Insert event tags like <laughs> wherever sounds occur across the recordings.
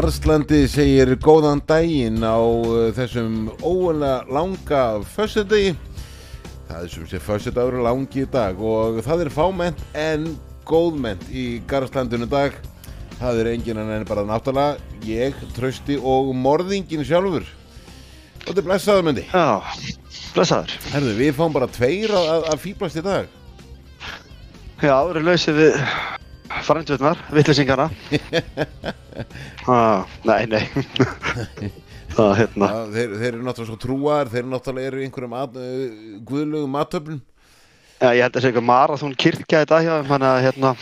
Arslandi segir góðan daginn á uh, þessum óvunlega langa föstudegi. Það er sem sé föstudagur langi í dag og það er fámennt en góðmennt í Garðslandinu dag. Það er enginn en bara náttúrulega ég, Trausti og morðingin sjálfur. Og þetta er blessaður myndi. Já, blessaður. Herðu, við fáum bara tveir að, að, að fýblast í dag. Já, við erum lausið við frænduðnar, vittlisingarna. <laughs> ah, nei, nei. Það, <laughs> hérna. Já, þeir, þeir eru náttúrulega svo trúar, þeir eru náttúrulega eru í einhverjum at, uh, guðlugum matöflum. Já, ég held að það sé eitthvað marathón kirkja í dag hjá að hérna,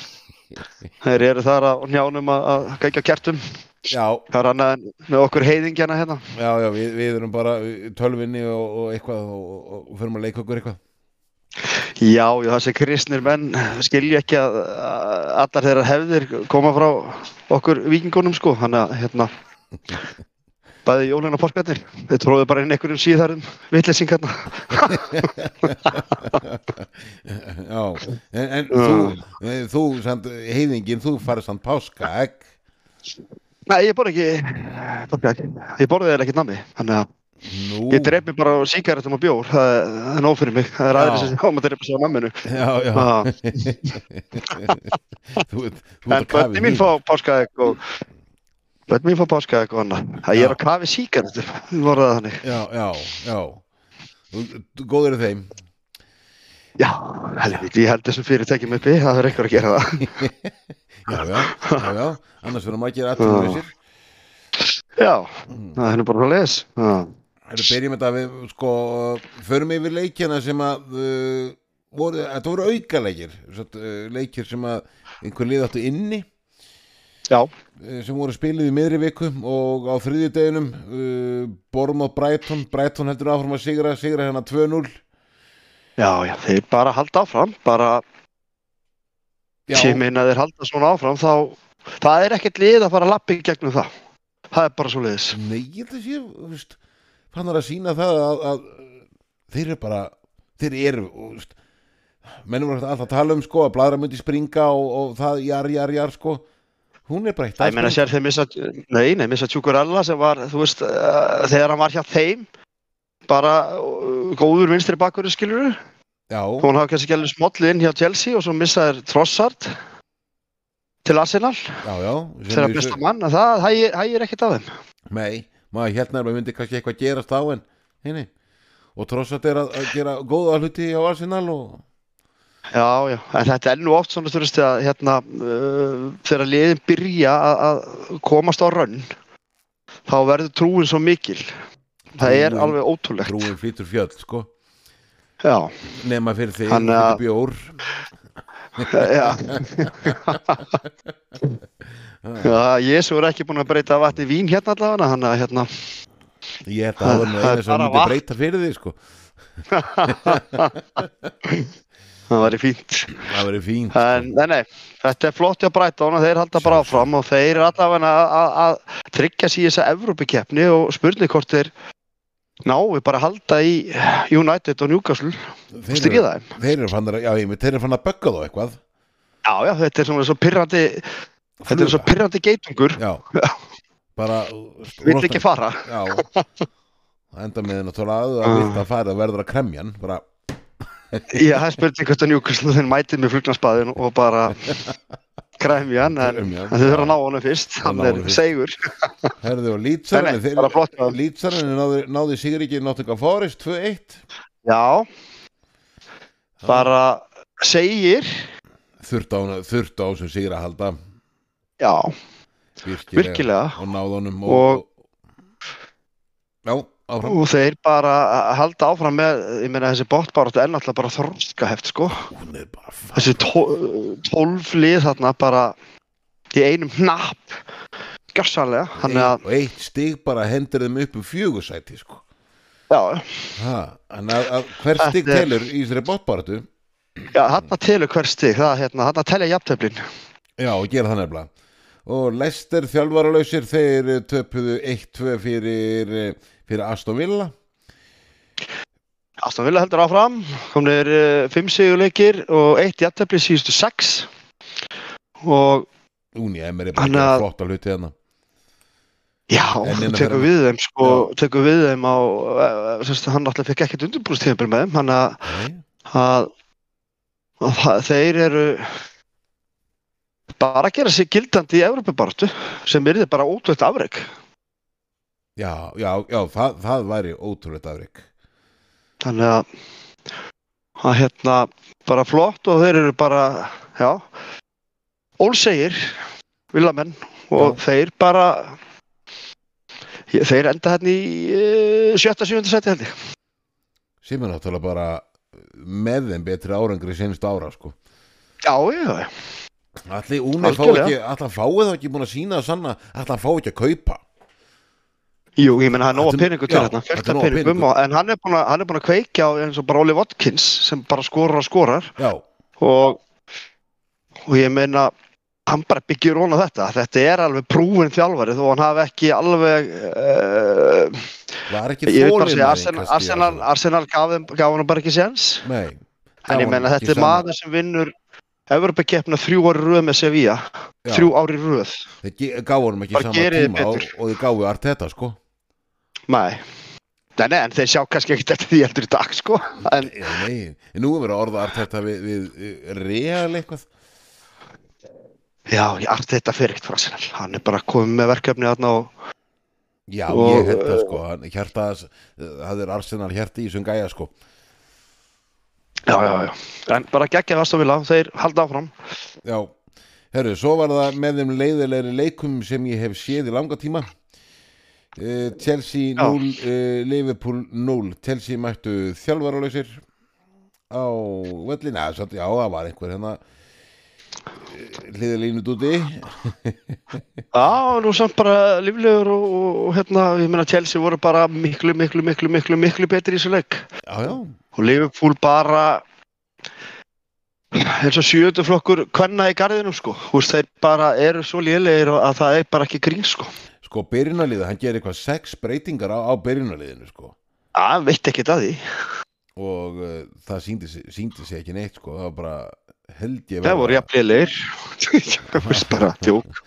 <laughs> þeir eru þar á njánum að, að gækja kertum. Já, Það er annað með okkur heiðingjana hérna. já, já, við, við erum bara tölvinni og, og eitthvað og, og, og förum að leika okkur eitthvað. Já, já, þessi kristnir menn skilja ekki að, allar þeirra hefðir koma frá okkur vikingunum sko, þannig að hérna bæði jólinn og porkarnir, þeir tróðu bara inn einhverjum síðarum vittlisingarna. <laughs> Já, en, en þú, eh, þú samt, heiðingin, þú farið samt páska, egg. Nei, ég borði ekki, porkar, ég borði þeirra ekkert nammi, þannig að Nú, ég dref mér bara síkaretum og bjór, það er, er nóg fyrir mig, það er aðri sem koma að drepa sig á namminu. já, já, <laughs> þú, þú En bönni mín fá páskaegg og bönni mín fá páskaegg og annað. Það er að kafi síkaretum, <laughs> voru það þannig. Já, já, já, Þú- góður í þeim. Já, helviti, ég held þessum fyrirtækjum uppi, það er eitthvað að gera það. <laughs> Já, já, já, já, annars verður maður að gera aðtöðum Já, það er bara að les. Já, Það byrjum þetta við, sko, förum yfir leikjana sem að, uh, voru, þetta voru aukaleikir, satt, uh, leikir sem að einhver lið áttu inni, já, uh, sem voru spilið í miðri viku og á þriðjudeginum, uh, Bormóð Brighton, Brighton heldur áfram að sigra, sigra hérna 2-0. já, já, þeir bara halda áfram, bara, ég meina þeir halda svona áfram, þá, það er ekkert lið að fara að lappa í gegnum það. Það er bara svo liðis. nei, ég held að sé, þú veist, fannar að sína það að, að þeir eru bara, þeir eru, mennum voru alltaf að tala um, sko, að bladra myndi springa og, og það, jar, jar, jar, sko, hún er bara eitt meina sér þeir missa, nei, nei, missa Tjúkurella sem var, þú veist, uh, þegar hann var hjá þeim, bara uh, góður vinstri bakverður skilur Já, hún hafa kannski gælur smollið inn hjá Chelsea og svo missaður Trossard til Arsenal. Já, já sem þeirra við- besta mann, það hægir, hægir ekkert á þeim. Nei, maður hérna er að myndi kannski eitthvað gerast á en henni og trossat er að, að gera góða hluti á Arsenal og Já, já, en þetta er nú oft svona, þú veist, að hérna, uh, þegar liðin byrja að, komast á rönn, þá verður trúin svo mikil. Það er Trúin- alveg ótrúlegt. trúin flýtur fjöll, sko Já, nema fyrir Þannig að- fyrir bjór <laughs> já. <laughs> <laughs> Jésu er ekki búin að breyta vatni vín hérna allavega, hann að hérna, ég held að það var nú er eina sem bara myndi breyta fyrir þig, sko. <laughs> Það væri fínt. það verið fínt En nei, nei, þetta er flott hjá Brighton og þeir halda bara áfram og þeir eru allavega að, að, að tryggja sér þessa Evrópikeppni og spurning hvort þeir náu bara að halda í United og Newcastle. Og eru, það. þeir eru fann að, að bögga þá eitthvað. Já, já, þetta er svona svo pirrandi, þetta er svo pirrandi geitungur, já, bara <laughs> vill ekki fara. já. Það enda með náttúrulega að það vilt að fara að verður að kremja hann bara, <laughs> Já, það spurning hvort að Newcastle þeir mætið með flugnarspaðin og bara <laughs> kremja hann, en, þau þurfa að ná honum fyrst, hann er segur. herðu og lýtsarinn lýtsarinn náði, náði Sigríki Nottingham Forest 2-1 Já, bara segir, þurft á, á sem Sigur að halda já, virkilega, virkilega. og náð honum og, Og- já, áfram Og þeir bara að halda áfram með, ég meina þessi botbarátt er náttúrulega bara þróskaheft sko. bara Þessi tó- tólf lið þarna bara í einum hnapp, að, og eitt stig bara hendur þeim upp um fjögursæti sko. já, að, að hver Þetta stig er- telur í þessari botbaratu já þarna telur hver stig, það er hérna, þarna telja jafntöflin. já, og gera það nefnilega og Lester þjálfaralausir þeir töpuðu 1-2 fyrir eh, fyrir Aston Villa. Aston Villa heldur áfram, komnir uh, fimm sigurleikir og eitt jafntöfli síðustu sex. Og Úni, Emery bara Hann gera að- hluti hérna. Já, En innan tekur við þeim sko, tekur við þeim á semst, hann alltaf fekk ekkert undirbúrstíðanbyrð með þeim. Hann að, þeir eru bara að gera sig gildandi í Evropabartu sem er bara ótrúlega afreg já, já, já það, það væri ótrúlega afreg þannig að að hérna bara flott og þeir eru bara já ólsegir villamenn og þeir bara þeir enda hérna í uh, sjötta, sjönda seti ég. Sem er náttúrulega bara með þeim betri árangri senst ára sko. Já, já, já Allir Úni fá ekki, allir fáið það ekki búin að sína að sanna, allir fá ekki að kaupa? Jú, ég menn það er nóga Þetta peningur til hérna, þetta er peningum. og, en hann er, búin að, er að kveikja á eins og bara Oli Watkins sem bara skorar og skorar. Já, og, og ég meina hann bara byggir róna þetta. Þetta er alveg prúfin þjálfari þó hann hafi ekki alveg uh, var ekki þolinmæðin Arsenal, Arsenal, Arsenal gaf, gaf hann bara ekki séns. Nei, en ég meina þetta er maður sem vinnur Evropakeppna þrjú ári röð með Sevilla Já. þrjú ári röð Þeir gáfu honum ekki Bara sama gerið tíma og, betur. og þeir gáfu Arteta sko nei. Nei, nei, en þeir sjá kannski ekkert eftir því heldur í dag sko en Nei, nei, en nú er verið að orða Arteta við, við, við real eitthvað Já, ég arti þetta fyrir eitt frá Arsenal. Hann er bara komið með verkefni þarna og Já, Og, ég held það sko hann- hjarta, það er Arsenal hjarti í þessum gæja sko já, já, já. En bara geggja Aston þeir halda áfram. Já, herru, svo var það með þeim leiðilegri leikum sem ég hef séð í langa tíma uh, Chelsea Já. 0, uh, Liverpool 0 Chelsea mættu þjálfaralausir á vellina já, það var einhver hérna hliðilínu dúti Já, nú samt bara líflegur og, og, og hérna, ég meina Chelsea voru bara miklu, miklu, miklu, miklu, miklu betri í þessu já, Og Liverpool bara eins og sjööndu flokkur kvenna í garðinu sko. Veist, þeir bara eru svo lélegir að það er bara ekki grín sko. sko byrjunarliðu hann gerir eitthvað sex breytingar á, á byrjunarliðinu sko Já, veit ekki það því. og uh, það síndi, síndi sig ekki neitt sko, það var bara held ég Það voru lélegir. <laughs> Það bara, tjók.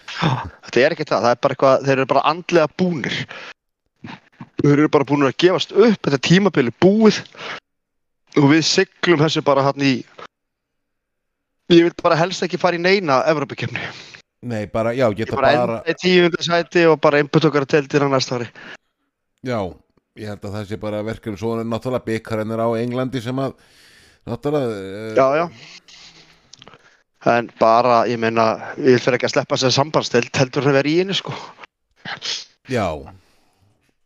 Þetta er ekki það, það er bara eitthvað, þeir eru bara andlega búnir. Þeir eru bara búnir að gefast upp, þetta tímabili búið og við siglum þessu bara hann í ég vil bara helst ekki fara í neina Evropakefni. Nei, bara, já, Ég geta bara bara, enda í tíundu sæti og bara einbjöð okkar að teldir á næsta ári. Já, ég held að það sé bara verkefum svo náttúrulega byggarennir á Englandi sem að náttúrulega Já, já. En bara, ég meina, vil fyrir ekki að sleppa þessari sambandstild, heldur það verið í henni, sko. já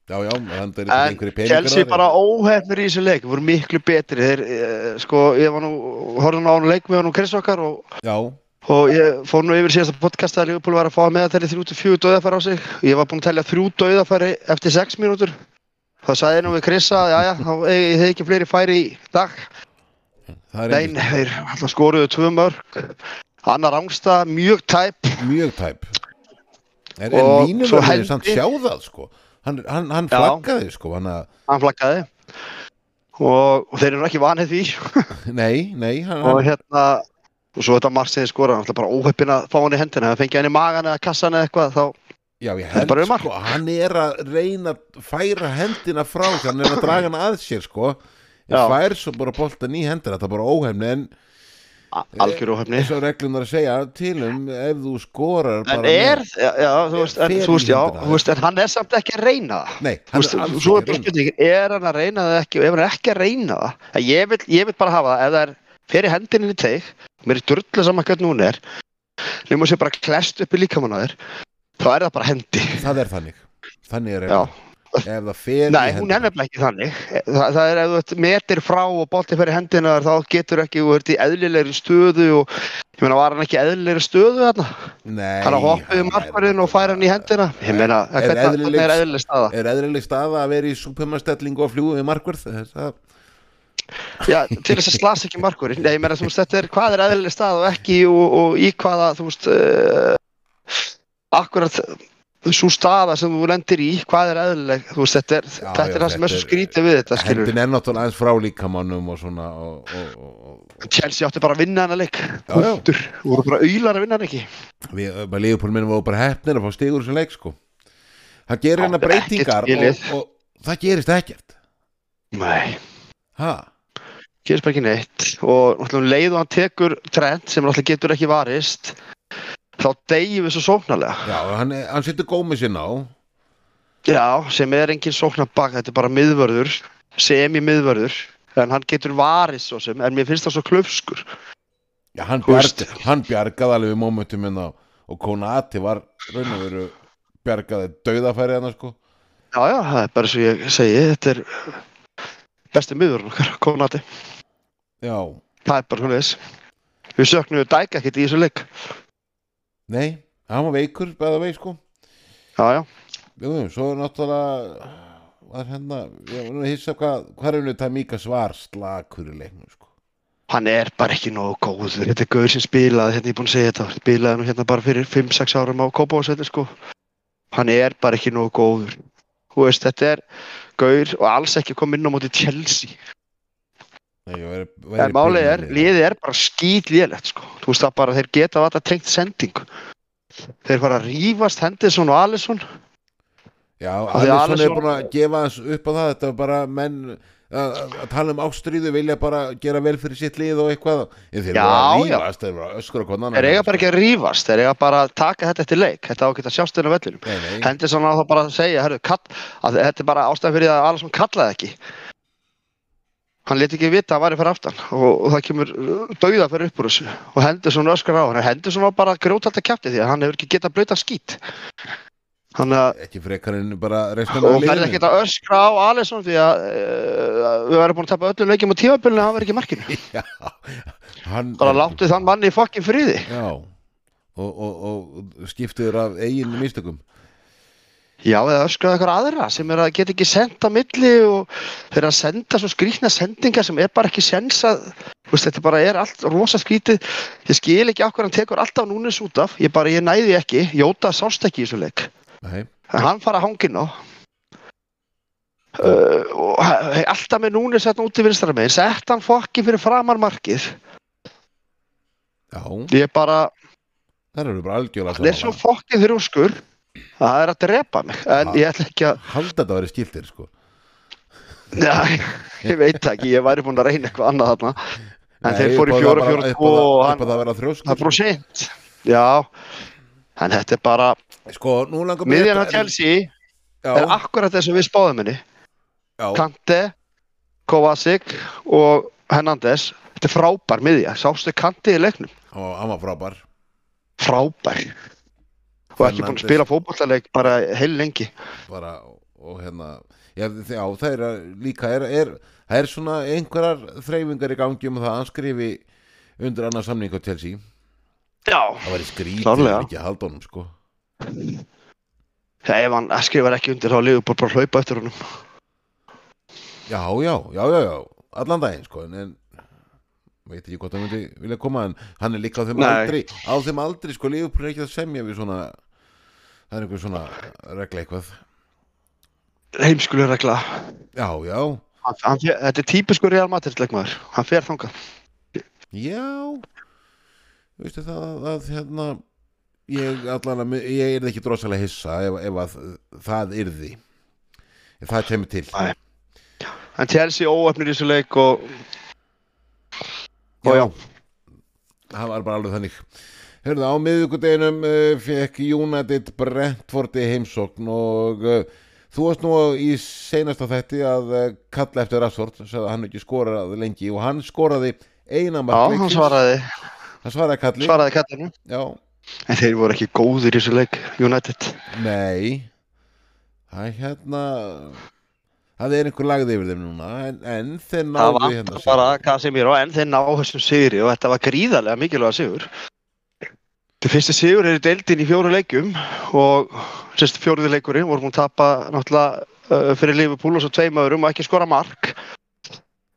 Já, já, þannig er þetta En einhverju peningar Chelsea bara óhefnir í þessu leik, voru miklu betri. Þeir, eh, sko, ég var nú, horfði nú á hann leik með hann og Chris okkar og, Já, og ég fór nú yfir síðasta podcast að Liverpool var að fá með þeirri 34 döðafæri á sig. Ég var búinn að telja þrjú döðafæri eftir 6 mínútur. þá sagði ég nú við Chris að, já, já, þá eigi þið ekki fleiri færi í dag. Það er Nei, nei, þeir alltaf skoruðu tvö mörg. Anna Rángstad, mjög tæp. mjög tæp En, en línum svo verður hendi- samt sjá það sko Hann, hann, hann flaggaði sko hann að, Hann flaggaði. Og, og þeir eru ekki vanið því. <laughs> Nei, nei hann, og hérna og svo þetta þið skora, hann ætla bara óheppin að fá hann í hendina, ef hann fengi hann í magan eða kassan eða eitthvað, þá, Já, ég er held um sko Hann er að reyna að færa hendina frá Hann er að draga hann að sér sko Ég fær svo bara boltan í hendina Þetta er bara óhefni En algjör óheppni eins og reglunar að segja til um ef þú skorar en bara er, já, já, þú veist, en, þú veist, já, þú veist, en hann er samt ekki að reyna Nei, hann veist, er svo er að spurningin, er hann að reyna það ekki og ef hann er ekki að reyna það, að ég vil, ég vil bara hafa það, ef það er fyrir hendinni í teig, mér er drullu saman hvernig hún er, nema sér bara klest upp í líkamann á þér, þá er það bara hendi. Það er þannig. Þannig er það Nei, í hún er nefnilega ekki þannig. Þa, það er ef þú metir frá og bolti fyrir hendina þá getur ekki, þú ert í eðlilegri stöðu og ég meina, var hann ekki í eðlilegri stöðu þarna? Nei Hann um markvarðin og færa hann í hendina? Ég meina, Er eðlileg- er eðlileg staða? Er eðrileg staða að vera í supermanstellingu og fljúu við markverð það, Já, til þess að slasa ekki markvarðin. Nei, ég meina, þú veist, þetta er hvað er eðlileg staða og ekki og, og í hvaða, þú veist, uh, akkurat svo staða sem þú lendir í, hvað er eðlileg, þú veist, þetta er, Já, þetta já, er það sem er svo skrítið við þetta. Hendin er náttúrulega aðeins frá líkamannum og svona og, og, og, Chelsea átti bara að vinna hana leik. Já, já. Punktur. voru bara auðlar að vinna hann ekki. Við, bara Leopold minn var bara hefnir að fá stigur sem leik sko. Hann gerir hérna Áttu ekkert breytingar og það gerist ekkert. Nei, ha, gerist bara ekki neitt. Og náttúrulega um leið og hann tekur trend sem náttúrulega getur ekki varist þá deyjum við svo sóknarlega. Já, hann, hann setur gómið sinna á. Já, sem er engin sóknar bak, þetta er bara miðvörður semi-miðvörður en hann getur varist svo sem, en mér finnst það svo klöfskur já, hann, bjarg, hann bjargaði alveg við momentum hérna og Konati var raun og veru bjargaði dauðafæri hann sko. Já, já, það er bara svo ég segi, þetta er besti miðvörður okkar, konati. Já, það er bara svona þess við söknum við dæka ekkert í þessu leik nei, hann var veikur bæða veik sko. Já, já, Jú, svo er náttúrulega var hérna, ég var nú að hissa hvað hvað er það mika svar slakur í leiknum sko. hann er bara ekki nógu góður. Þetta er gauður sem spilaði, hérna ég er búinn að segja þetta spilaði nú hérna bara fyrir 5-6 árum á Kópavásvelli sko. Hann er bara ekki nógu góður. Þú veist, þetta er gaur og alls ekki kom inn á móti Chelsea Nei, ég væri, væri en málið er, liðið er bara skýt lélegt sko, þú veist það bara, þeir geta að þetta tengt sendingu. Þeir fara að rífast Henderson og Alisson. Já, því Alisson er Alisson- búin að gefa hans upp á það þetta var bara menn að að tala um ástríðu vilja bara gera vel fyrir sitt lið og eitthvað. En þeir Já, voru að já. rífast, þeir að öskra hvað annan þeir eiga bara ekki að rífast, þeir eiga bara að taka þetta eftir leik, þetta á að sjást inn á vellinum. Henderson á þá bara að segja herru, að þetta er bara ástæðan fyrir að Alisson kallaði ekki hann leti ekki vita að hann væri fyrir aftan og, og það kemur dauða fyrir upp úr þessu og Henderson öskar á hann. Henderson var bara grjótalt að kæfti því að hann hefur ekki getað blöytan skít. Þannig að ekki frekar en bara restan og verði ekki að öskra á Alisson því að uh, við verðum búin að tapa öllum leikjum á tímabilinu að hann verði ekki markinu. <laughs> Já, hann bara láttu þann manni í fokkin friði. Já, og, og, og skiptiður af eigin mistökum Já, eða öskraði eitthvað aðra sem er að geta ekki sendt á milli og þeir eru að senda svo skrýtna sendingar sem er bara ekki sens að þú veist, þetta bara er allt rosa skrýtið. Ég skil ekki okkur hann tekur alltaf núnis út af. Ég bara, ég næði ekki, Jóta sást ekki í þessu leik. Nei, en hann fara hanginn á uh, og he- alltaf með núnis hérna út í vinstara megin. Sett hann fokki fyrir framar markið. Já, ég bara, það eru bara algjörlega hann er svo fokkið þrjóskur það er að drepa mig en Ha. ég ætla ekki að Halda þetta að vera skiptir sko. Nei, <laughs> ég veit ekki, ég væri búinn að reyna eitthvað annað þarna. En Nei, þeir fóru í fjóra, fjóra, og það að fór seint Já, en þetta er bara Sko, nú langar mig Miðjan Chelsea Já, er akkurat þess að við spáðum henni. Kante, Kovacic og Hernandez. Þetta er frábær miðja, sástu Kante í leiknum? Og hann var frábær. Frábær Og ekki búinn að Fernandes. spila fótballaleik bara heil lengi bara, og hérna já, já það er líka er, er, það er svona einhverjar þreyfingar í gangi um það að hann skrifi undir annar samning á Chelsea Já það væri skrítið Klárlega. ef ekki að halda honum sko Ef hann skrifar ekki undir þá liður bara að hlaupa eftir honum já, já, já, já, já allan daginn sko en, veit ekki hvort hann myndi vilja koma en hann er líka á þeim Nei. aldri á þeim aldri sko Liverpool er ekki að semja við svona það er einhver svona regla eitthvað. Heimskulega regla. Já, já, hann, hann, Þetta er típiskur Real Madrid leikmaður. Hann fer þangað. Já. Veistu það að, að hérna ég allan ég er ekki drosalega hissa ef, ef að það yrði. Ef það kemur til. En Chelsea óöfnir í þessu leik og og já, það var bara alveg þannig Hörðu, á miðvikudeginum uh, fekk United Brentford í heimsókn og uh, þú varst nú í seinasta þætti að uh, kalla eftir Rashford, sagði að hann ekki skorað lengi og hann skoraði eina já hann svaraði. Hann svaraði kalli. Svaraði kallinu. Já, en þeir voru ekki góðir í þessu leik United. Nei. Það er hérna það er einhver lagði yfir þeim núna en, en þeir það náðu var hérna bara Casemiro en þeir ná þessum sigri og þetta var gríðarlega mikilvæga sigur Þetta fyrsti sigur er í deildin í fjóru leikjum og sérst fjóruði leikurinn vorum hún tapa náttúrulega uh, fyrir Liverpool og svo tveim öðrum og ekki skora mark.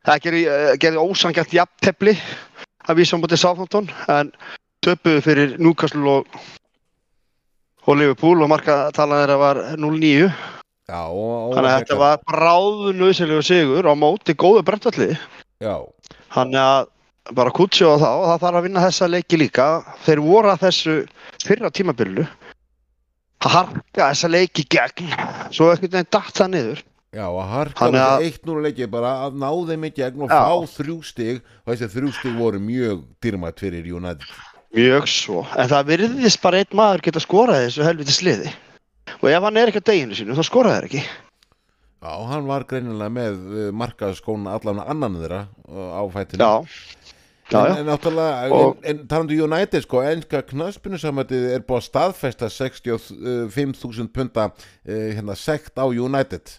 Það gerði, uh, gerði ósangjart jafntefli að vísa á móti Southampton en töpuðu fyrir Newcastle og, og Liverpool og markatalan þeirra var 0-9 Já, og, og þannig að þetta var bráðnöðsynlegu sigur á móti góðu brentvalli Já, þannig að bara kutsi á það og það þarf að vinna þessa leiki líka. Þeir voru að þessu fyrra tímabilinu. Að harka þessa leiki gegn. Svo veginn datt það niður. Já, að harka að- þessi 1-0 leiki bara að ná þeim í gegn og Já. fá þrjú stig. Og þessi þrjú stig voru mjög dýrmætt fyrir United. Mjög svo, en það virðist bara einn maður geta skorað þessu helviti sliði. Og ef hann er ekki á deginu sínu þá skoraði það ekki. Já, hann var greinilega með uh, markaðskóna allan annan þeirra uh, á fætinu. Já, já, en, já, en náttúrulega, Og- en, en talandu United sko, enska knaspinu samvætið er búið að staðfesta 65.000 punta uh, hérna sekt á United.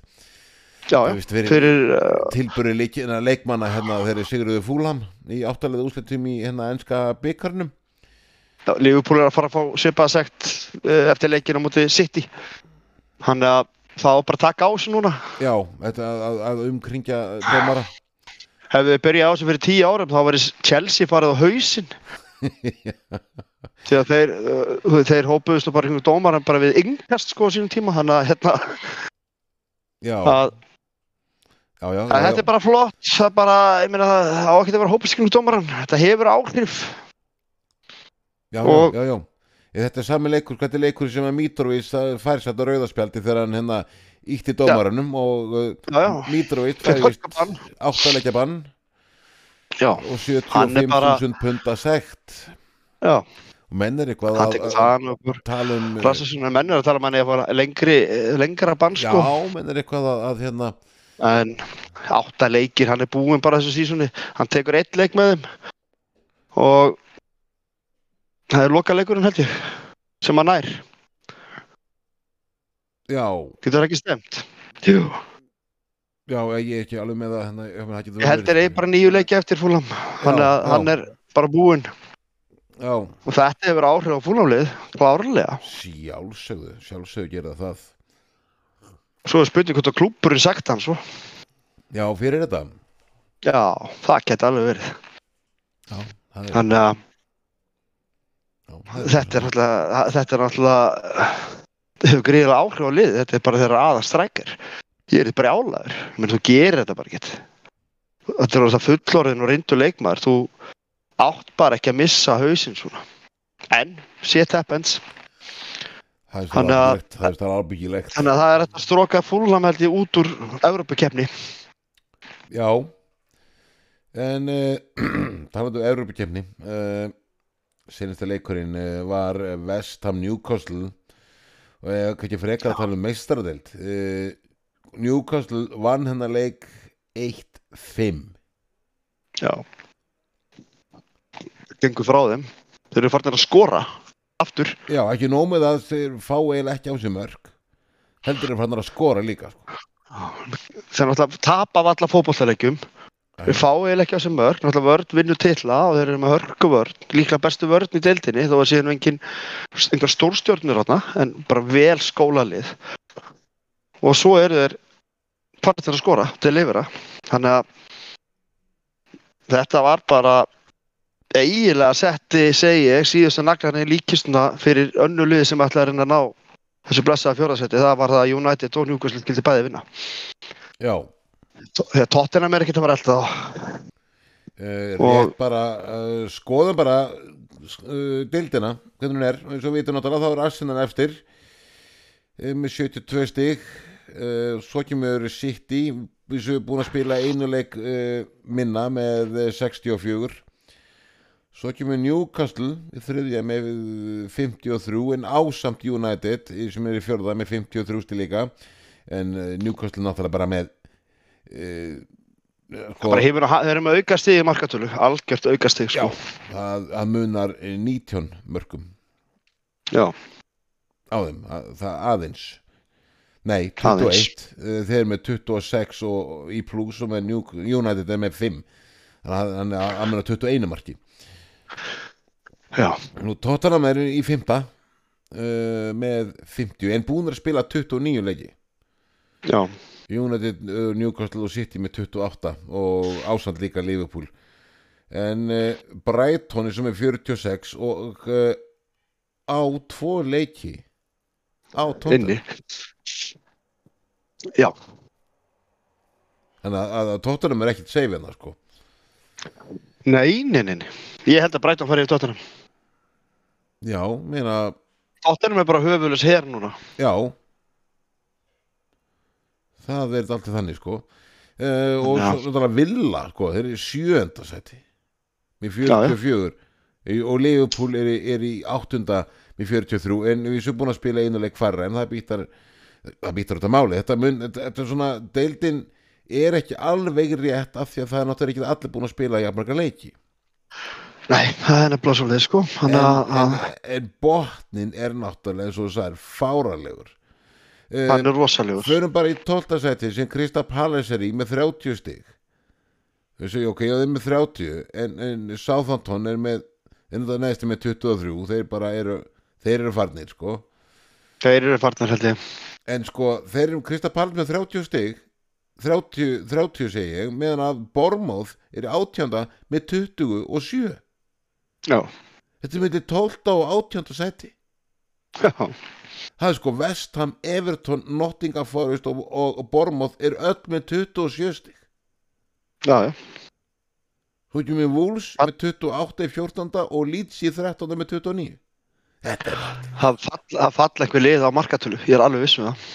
Já, já. fyrir- uh, tilbúri leikina, leikmanna hérna þeirri Sigurðu Fúlham í áttalega úslitum í hérna enska byggarnum já, Liverpool er að fara að fá svipaða sekt uh, eftir leikinu á móti City. Hann er að það á bara að taka á þessu núna. Já, þetta að, að, umkringja dómara hefði við byrjað á þessu fyrir tíu árum þá væri Chelsea farið á hausinn. <laughs> Því að þeir, uh, þeir hópuðust og bara hringu dómaran bara við yngast sko á sínum tíma. Þannig að hérna Já, að, já, já, já, þetta er bara flott. Það er bara, ég meina það á ekki að vera hópuðust hringu dómaran þetta hefur áhrif. Já, og- já, já. Þetta er sami leikur, er leikur sem að Mitrovic fær sætt á rauðaspjaldi þegar hann hérna ítti dómaranum og uh, já, já, Mitrovic áttalegja bann. já, og Hann er bara- 75.000 punda sekt. Já. Menn er eitthvað að, að tala um Rassasuna menn er að tala um hann eða fara lengri, lengra bann Já, sko menn er eitthvað að, að hérna en átta leikir, hann er búinn bara þessu sísunni hann tekur eitt leik með þeim. Og það er loka leikurinn held ég sem hann nær, Já, getur það ekki stemt? Jú. já, ég er ekki alveg með það hérna, ég, það ég held þeir eigi bara nýju leiki eftir fúlam hann, hann er bara búinn. Já, og þetta hefur áhrif á fúlamlið klárlega, sjálfsögðu, sjálfsögðu gera það. Svo er spurning hvort að klúburinn sagt hann svo, Já, fyrir þetta. Já, það geti alveg verið. Já, það er, þannig að þetta er náttúrulega þetta þetta hefur gríðilega áhrif á lið þetta er bara þeirra aða strækir ég er bara álæður, menn þú gerir þetta bara ekki þetta er það fullorðin og reyndu leikmaður. Þú átt bara ekki að missa hausinn svona. En, shit happens er Þannig að- þannig að það er að stróka ég út úr Evrópukefni Já. En <clears throat> uh, talandu um Evrópakefni uh, Senasta leikurinn uh, var West Ham Newcastle og ég kann ekki frekar að tala um meistaradelt uh, Newcastle vann hennar leik 1-5 já. Gengur frá þeim. Þeir eru farin að skora aftur. Já, ekki nómið að þeir fá eiginlega ekki á sig mörg heldur er fannar að skora líka sko. þeir tapa af alla fótbollalegjum Við fáum eiginlega ekki á sem mörg, náttúrulega vörn vinnur titla og þeir eru með hörku vörn, líklega bestu vörn í deildinni þó að séu engin, einhver stórstjórnir þarna, en bara vel skólalið. Og svo eru þeir partir að skora, til leifira. Þannig að þetta var bara eiginlega setti, segi ég, síðustu naglarni í líkistuna fyrir önnu lið sem ætlaði að reyna að ná þessu blessaða fjórasetti. Það var það að United og Newcastle gildi bæði vinna. Já, Þegar Tottenham er ekkert að fara elda þá. uh, Og- rétt bara uh, skoðum bara uh, dildina, hvernig hún er. Eins og við vitum náttúrulega þá er Arsenal eftir með 72 stig. Uh, svo kemur City við séum búin að spila einu leik uh, minna með eh, 64 svo kemur Newcastle í þriðja með eh, 53 en ásamt United sem er í fjörða með 53 stig líka. En Newcastle náttúrulega bara með sko, hefur þeir eru með aukastig í markatölu algjört aukastig Já, sko. að, að munar eh, 19 mörgum Já. á þeim, að, það aðeins Nei, Aðeins. 21 Eh, Þeir eru með 26 og í plus og með United er með 5 þannig að hann er að munar 21 marki Já. Nú Tottenham er í 5 uh, með 50 en búin að spila 29 leiki Já. United, uh, Newcastle og City með 28 og ásand líka Liverpool. En uh, Brighton er sem er 46 og uh, á tvo leiki. Á inni. Já. þannig að, að, að Tottenham er ekkit save hérna sko. Nei, nei, nei. Ég held að Brighton farið í tóttunum já, meina Tottenham er bara höfulis hér núna. Já Það er alltaf þannig sko. Uh, og Já. svo náttúrulega Villa sko, þeir eru í sjöunda seti með Já, já. 44 Í- og Liverpool er, í- er í áttunda með 43 en við sem búin að spila einuleik farra en það býtar það býtar þetta máli. Þetta, mun, þetta, þetta er svona, deildin er ekki alveg rétt af því að það er náttúrulega ekki allir búin að spila jafnmarga leiki. Nei, það er nefnilega svolítið sko. En, en, en botnin er náttúrulega eins og það er fáralegur hann er rosalegur. Förum bara í 12. seti sem Krista Palace er í með 30 stig. Segja ok, þeir eru með 30 en, en Southampton er með en það neðstu með 23 þeir bara eru, þeir eru farnir sko. Þeir eru farnir held ég. En sko, þeir eru Krista Palace með 30 stig 30, 30 segi ég meðan að Bormóð er í átjönda með 20 og 7 Já, þetta er með 12 og átjönda seti já, það er sko Vestham, Everton, Nottingham Forest og, og, og Bormóð er öll með 27 stig já, já. Þú erum með Wolves með 28 í 14. og Leeds í 13. með 29 Þetta er Það það fall einhver lið á markatölu Ég er alveg viss með það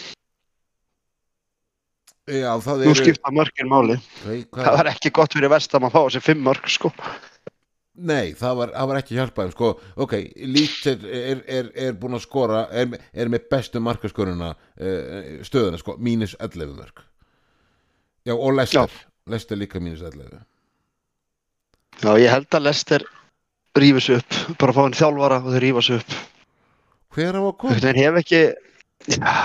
Já, það Nú skipta mörgin máli Nei, Það var ekki gott fyrir vestam að fá þessi fimm mörg sko nei það, var, það var ekki hjálpaðum sko. Ok, Leeds er, er, er, er búin að skora er, er með bestu markaskoruna uh, stöðuna, sko, mínus 11 mörg Já, og Lester Lester líka mínus 11 Já, ég held að Lester rífi sig upp Bara fá henni þjálfara og rífa sig upp. Hver á að koma? Veginn hef ekki Já.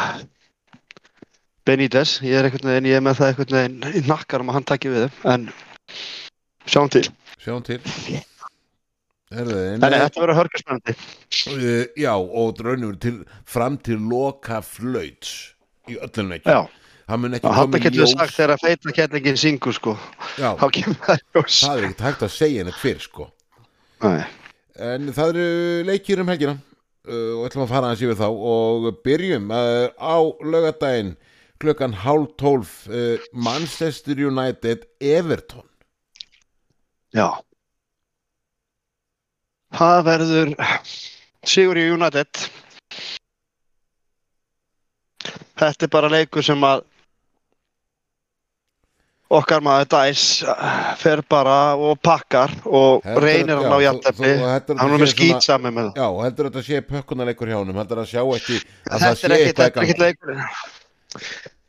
Benítez, ég er einhvern veginn, ég er með það einhvern veginn nakkar um að hann taki við þeim En sjáum til. Sjáum til Þannig að þetta verður hörgarspennandi uh, Já, og raunum til fram til loka flöyts í öllum leikjum. Já, ekki og hann getur sagt þegar að feita kettlingin syngur sko. Já, Þá kemur það er ekkert hægt að segja henni fyrr sko. Nei. En það eru leikir um helgina. Uh, og ætlum að fara aðeins yfir þá. Og byrjum uh, á lögadaginn klukkan hálf tólf uh, Manchester United Everton Já Það verður Sigur í United. Þetta er bara leikur sem að okkar maður Dæs fer bara og pakkar og Heldur reynir að- hann á að hann þetta er með skýt saman með það. Já, heldur þetta sé pökkunarleikur hjá honum? Heldur að sjá ekki að það Þetta sé eitthvað þetta leikur.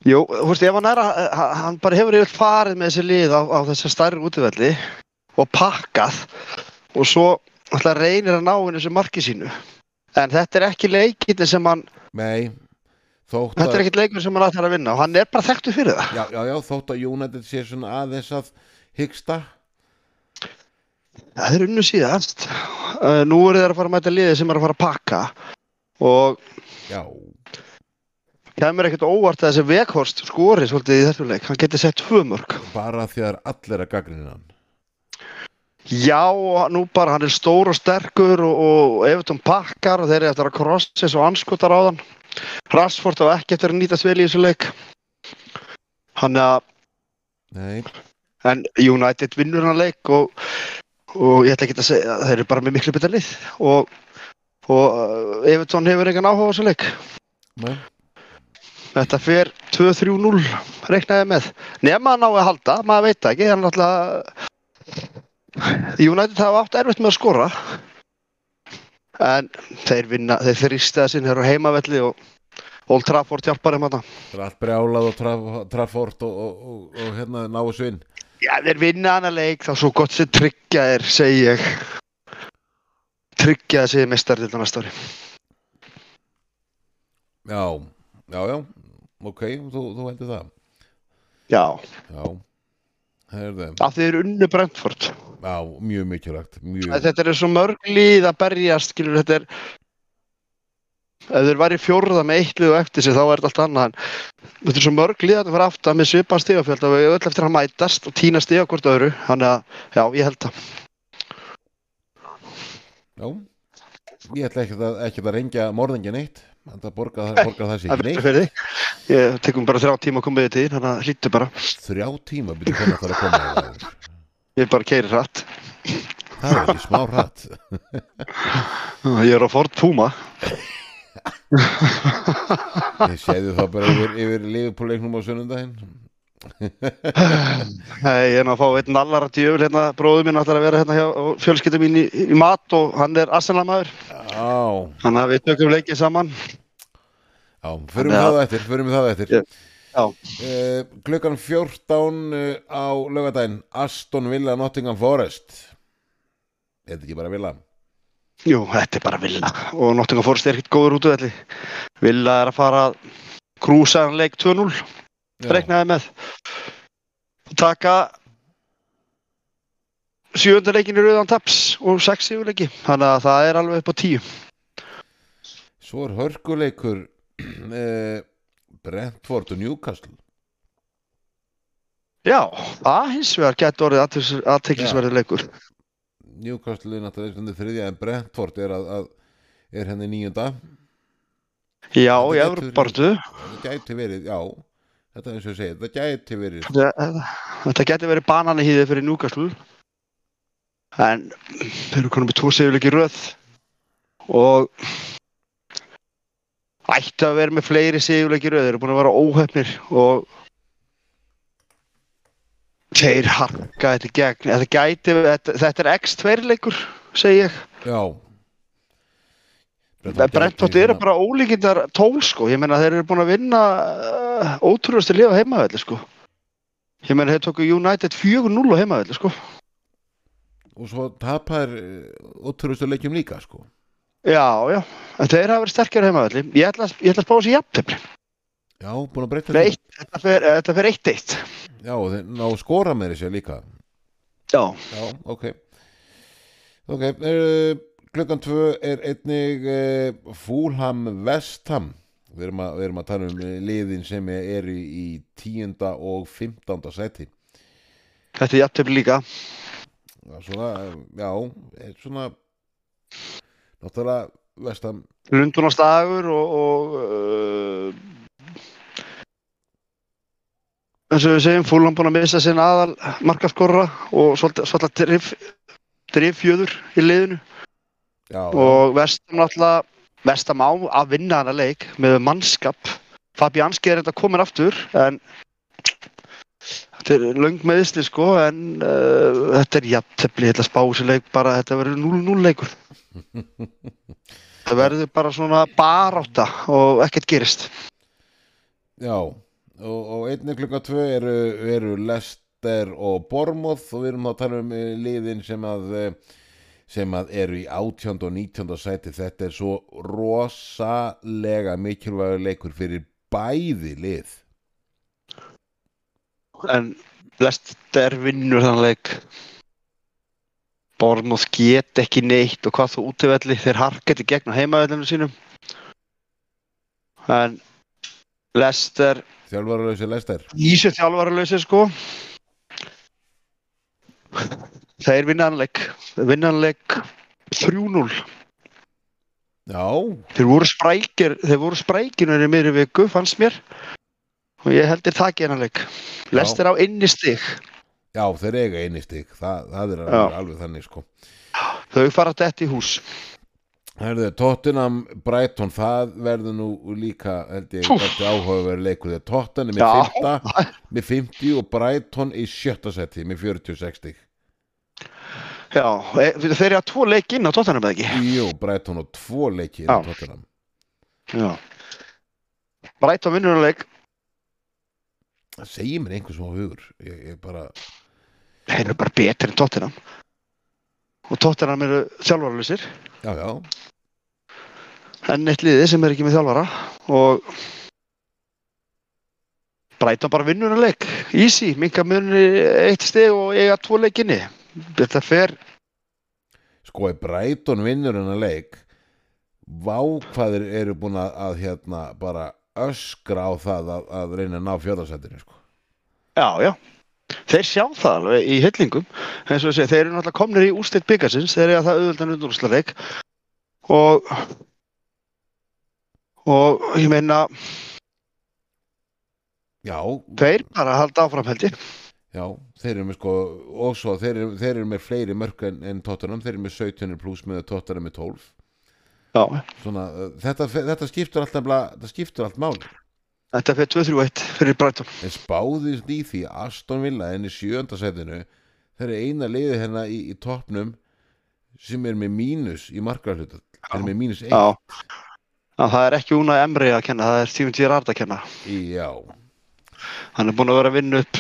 Jú, þú veist, ef hann er að hann- hann bara hefur yfir farið með þessi lið á, á þessi stærri útivelli og pakkað og svo alltaf reynir að ná henni þessu marki sínu. En þetta er ekki leikinni sem hann Nei, þetta er að ekkit leikur sem hann ætlar að vinna og hann er bara þekktu fyrir það. Já, já, já, þótt að United sé svona aðeins að hyggsta. Það er unnu síðast. Uh, Nú eru þeir að fara að mæta liðið sem er að fara að pakka. Og Já, kemur ekkert óvart að þessi Vekhorst skori svolítið í þessu leik. Hann geti sett tvö mörg bara því að það er allir að gaggrina hann Já, nú bara hann er stór og sterkur og, og Evertón pakkar og þeir eru eftir að krossa eins og anskotar á þann. Rashford á ekki eftir að nýtast vel í þessu leik. Hann að Nei, en United vinnur hann leik og, og ég ætla ekki að segja þeir eru bara með miklu betur lið. Og, og uh, Evertón hefur engan áhuga á þessu leik. Nei. Þetta fer 2-3-0 reiknaði með. Nefn að ná að halda, maður veit ekki, hann alltaf United hafa átt erfitt með að skora en þeir vinna, þeir þrýstaði sinn hér á heimavelli og Old Trafford hjálpar þeim þarna. Það allt brjálað og traf, traffort og, og, og, og hérna náu svinn Já, þeir vinna hana leik þá svo gott sem tryggja er, segi ég. Tryggja þessi mestar til næsta ári. Já, já, já, ok, þú, þú heldur það. Já, Já, af því þeir unnu Brentford. Já, mjög mikilvægt mjög, Þetta er svo mörg líð að berjast, skilur, þetta er ef þeir væri fjórða með eitt lið og eftir sig þá er þetta allt annað en þetta er svo mörg líð að þetta fara aftan með svipan stigafjöld og við öll eftir að mætast og týna stiga hvort öðru þannig að, já, ég held það. Já, ég ætla ekki að, ekki að rengja morðingin eitt borga, það- borga það sér neitt. ég tekum bara þrjá tíma að koma við til þín, þannig að hlýttu bara. Þrjá tíma byrja hvernig það er að koma ég bara keiri hratt. Það er ekki smá hratt. Ég er á Ford Puma. Ég séði það bara yfir, yfir Liverpool-leiknum á sunnundaginn ég er nú að fá einn allara djöful hérna, bróður minn ætlar að vera hérna hjá fjölskyldum mín í, í mat og hann er Já, Þannig að við tökum leikið saman. Já, förum við það eftir, förum við það eftir. Já. Uh, Klukkan 14 uh, á lögadaginn Aston Villa Nottingham Forest. Er þetta ekki bara Villa? jú, þetta er bara Villa. Og Nottingham Forest er ekkert góður út af þetta Villa er að fara að krúsa hann leik 2-0 Já. reiknaði með. Taka sjöunda leikin í rauðan taps og sex sigurleiki þannig að það er alveg upp á tíu. Svo er hörkuleikur. Uh, <clears throat> Brentford og Newcastle. Já, það hins vegar getur orðið aðteklisverður leikur. Newcastle er náttúrulega þriðja en Brentford er, að, að, er henni nýjunda Já, í getur- Evropartu Það gæti verið, já Þetta er eins og ég segi, það gæti verið. Þetta getur verið banani hýðið fyrir Newcastle. En þeir eru konum með tvo sigurleiki í röð. Og ættu að vera með fleiri sigurleiki í röð þeir eru búin að vera óhefnir og þeir harka þetta gegn þetta, gæti, þetta, þetta er X2 leikur segi ég. Já. Brentford eru bara ólíkindar tól sko, ég meina þeir eru búin að vinna uh, ótrúðast að lifa heimavelli sko. Ég meina þeir tóku United 4-0 á heimavelli sko. Og svo tapar ótrústu leikjum líka sko já, já, en þeir hafa verið sterkir á heimavelli ég ætla, ég ætla að spá þessi jafntefni Já, búin að eitt- þetta þetta fer 1-1 Já, og þeir ná að skora með þessu líka. Já, Já, ok. Ok, uh, klukkan tvö er einnig uh, Fúlham Vestham við erum, að, við erum að tala um eh, liðin sem eru í tíunda og fimmtánda sæti. Þetta er jafntefni líka. Já, svona, eh, já, er svona náttúrulega Vestham Lundunarstagur og, og uh, eins og við segjum fúlan búin að missa sinn aðal markaskorra og svolítið, drif, drifjöður í liðinu. Já, og vestam náttúrulega vestam á að vinna hana leik með mannskap. Fabianski er þetta komin aftur en þetta er löng meðsli sko en uh, þetta er jafntefli, ég ætla að spá þessi leik bara þetta verður 0-0 leikur <laughs> það verður bara svona barátta og ekkert gerist Já, og, og einnig klukka tvö eru, eru Lester og Bormoth og við erum að tala um eh, liðin sem að eh, sem að eru í 18. og 19. sæti þetta er svo rosalega mikilvægur leikur fyrir bæði lið en Lester vinnur þann leik. Bormóð get ekki neitt og hvað þú útivelli þeir harket í gegn á heimavellinu sínum. En Lester þjálfaralösi Lester Ísjöld þjálfaralösi sko. Þeir vinna hann leik. Þeir vinna hann leik 3-0 Já, þeir voru sprækir þeir voru sprækir í miðri viku fannst mér og ég heldur það ekki hennar leik Lester á inni stig já, þeir eiga eini stig það, það er alveg, alveg þannig sko þau fara dætt í hús Herðu, Tottenham Brighton, það verður nú líka, held ég, þetta áhugaverð leikur þegar Tottenham er með 5 með 50 og Brighton í sjötta seti með 46 stig. Já, e- þeir eru að tvo leik inn á tóttanum eða ekki? Jú, Brighton og tvo leiki Já. í Tottenham. Já. Brighton vinnur að leik, Það segir mér einhvers smá hugur. Ég, ég bara, þeir eru bara betri en tóttanum. Og tóttanum eru þjálfaralysir, já, já, enn eitt liði sem er ekki með þjálfara. Og Brighton bara vinnur að leik, easy, minka munni eitt steg og eiga tvo leikinni. Þetta fer, sko ef Brighton vinnur hennar leik, vá hvað þeir eru búin að, að hérna bara öskra á það að, að reyna að ná fjóðarsættinu, sko. já, já. Þeir sjá það alveg í hyllingum, eins og segi, þeir eru náttúrulega komnir í ústilt byggarsins, þeir eru að það auðvöldan undurúsleik og og ég meina Já, þeir bara halda áfram held ég. Já, þeir eru með sko og svo þeir eru, þeir eru með fleiri mörk en, en Tottenham, þeir eru með 17 pluss með Tottenham með 12 Já, Svona, uh, þetta, þetta skiptur alltaf þetta skiptur allt máli. Þetta fyrir 2-3-1 fyrir Brighton. En spáðist í því Aston Villa enn í sjönda setinu þeir eru eina liði hérna í, í toppnum sem er með mínus í markarhlutat þeir eru með mínus einn Já, Já það er ekki Una Emre að kenna, það er Steven Gerrard að kenna. Já, Hann er búinn að vera að vinna upp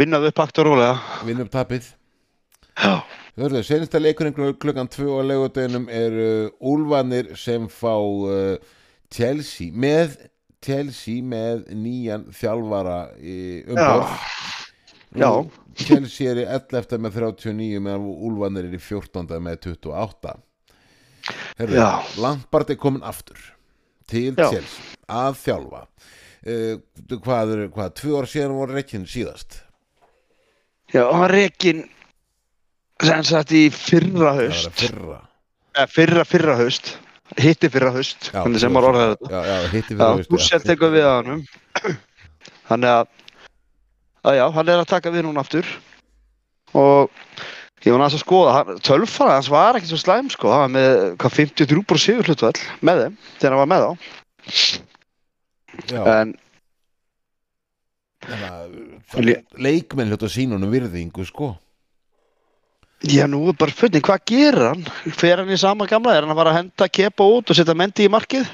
vinna upp akt og rólega. Vinn upp tapið. Já, Hörðu, senasta leikurinn klukkan- klukkan 2 á leigudeginum eru Úlfanir sem fá uh, Chelsea með Chelsea með nýjan þjálfara umborð. Chelsea er í 11. með 39 meðan Úlfanir er í 14. með 28 Hörðu, Já. Lampard er komin aftur til Já. Chelsea að þjálfa uh, hvað er, hvað, tvö ár síðan voru reikinn síðast Já rekin sem sagt í fyrra var að fyrra. Fyrra fyrra haust. Hitti fyrra haust, Já, hvernig sem maður orðaði þetta. Já, já, hitti Já, fyrir haust, Húsel tekur við að hannum <clears throat> Þannig að, að já, hann er að taka við núna aftur. Og ég var næst að skoða hann- tölfara hans var ekki svo slæm sko. Hann var með hvað 53% sigur hlutvall með þeim þegar hann var með já. en Þannig að leikmenn hljóta sínunum virðingu sko já nú er bara spurning hvað gerir hann? Fer hann í sama gamla, er hann að fara að henda kepa út og setja mendi í markið?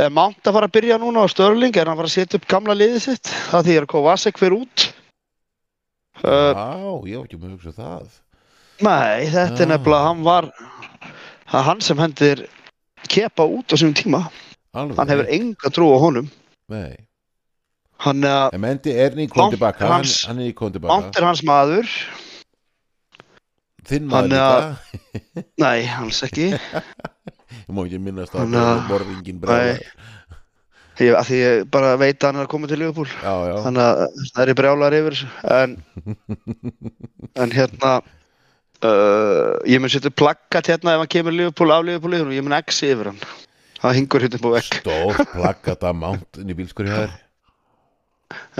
Er Mount að fara að byrja núna á Störling er hann að fara að setja upp gamla liðið sitt? Það því er Kovacic fyrir út. Já, ég hef ekki með að hugsa það. Nei, þetta er Ah. nefnilega, hann var það er hann sem hendir kepa út á sínum tíma Alveg, hann hefur enga trú á honum. Nei, hann er en Mendi er er hann, hann er nýkon tilbaka Mount er hans maður Þinn maður að- líka. Nei, hans ekki. Ég má ekki minnast að það er- morðingin bregðar ég, að því ég bara veit að hann er að koma til já, þannig að það er í brjálar yfir en <laughs> en hérna uh, ég mun setja plakkat hérna ef hann kemur Liverpool af Liverpool og ég mun X yfir hann. Það hingur hérna á vekk stór plakkata Mount inn í bílskur hjá þér.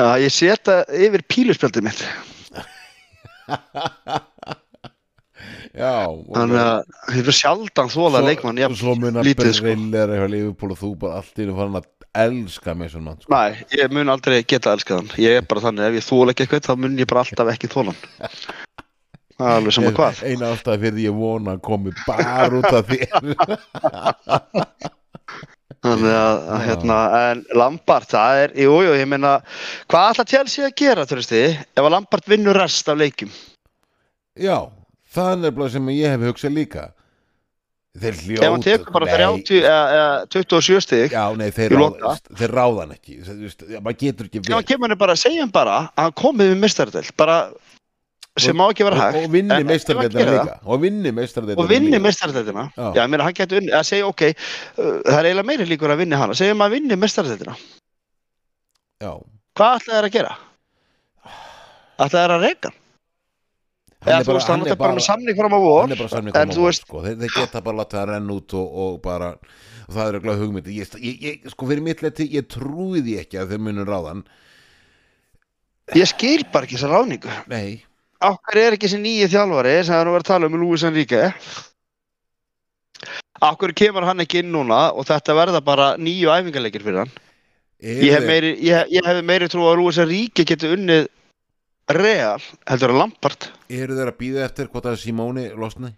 Já, ég setja yfir píluspjaldið mitt <laughs> þannig að ég er sjaldan þóla leikmann jafn svo mun að sko. Berrillera hjá Liverpool og þú bara allt í einu farin að elska Mason Mount sko. Nei, ég mun aldrei geta elskað hann. Ég er bara þannig, ef ég þóla ekki eitthvað þá mun ég bara alltaf ekki þóla hann. Það er alveg sama hvað. Eina ástæði fyrir því ég vona að komi bara út af þér. <laughs> Þannig að, að hérna, en Lampart, það er, jú, jú, ég meina Hvað ætla Chelsea að gera, þú veist þið Ef að Lampart vinnur rest af leikjum? Já, það er nefnilega sem ég hef hugsað líka. Þeir hljóta Ef hann tekur bara Nei, 30 eða, eða 27 stig Já, nei, þeir, ráð, þeir ráða hann ekki. Já, maður getur ekki Ef hann kemur henni bara, segjum bara að hann komið við mistardelt Bara, sem má ekki vera og, hægt og vinni ef hann gerir líka. Og vinni meistardeildina og vinni líka. mestardeltina Já. já, meina hann getur að segja ok uh, það er eiginlega meiri líkur að vinni hana. Segjum að vinni mestardeltina Já, hvað ætlaði þær að gera? ætlaði þær að reyka? Eða er þú veist, hann er bara með samning fram á vor en þú veist- sko. þeir, þeir geta bara látið að renna út og, og bara og það er eitthvað hugmyndi ég, ég, ég, sko fyrir mitt leti, ég trúi því ekki að þeir munum ráðan ég skil bara ekki þessa ráðningu. Nei, okkur er ekki þessi nýji þjálfari sem það er nú verið að tala um Lúis Enrique? Okkur kemur hann ekki inn núna og þetta verða bara nýju æfingarleikir fyrir hann? Ég hef meiri, ég, ég hef meiri trú að Lúis Enrique geti unnið Real heldur að Lampard. Eru þeir að býða eftir hvort að Simóni losni?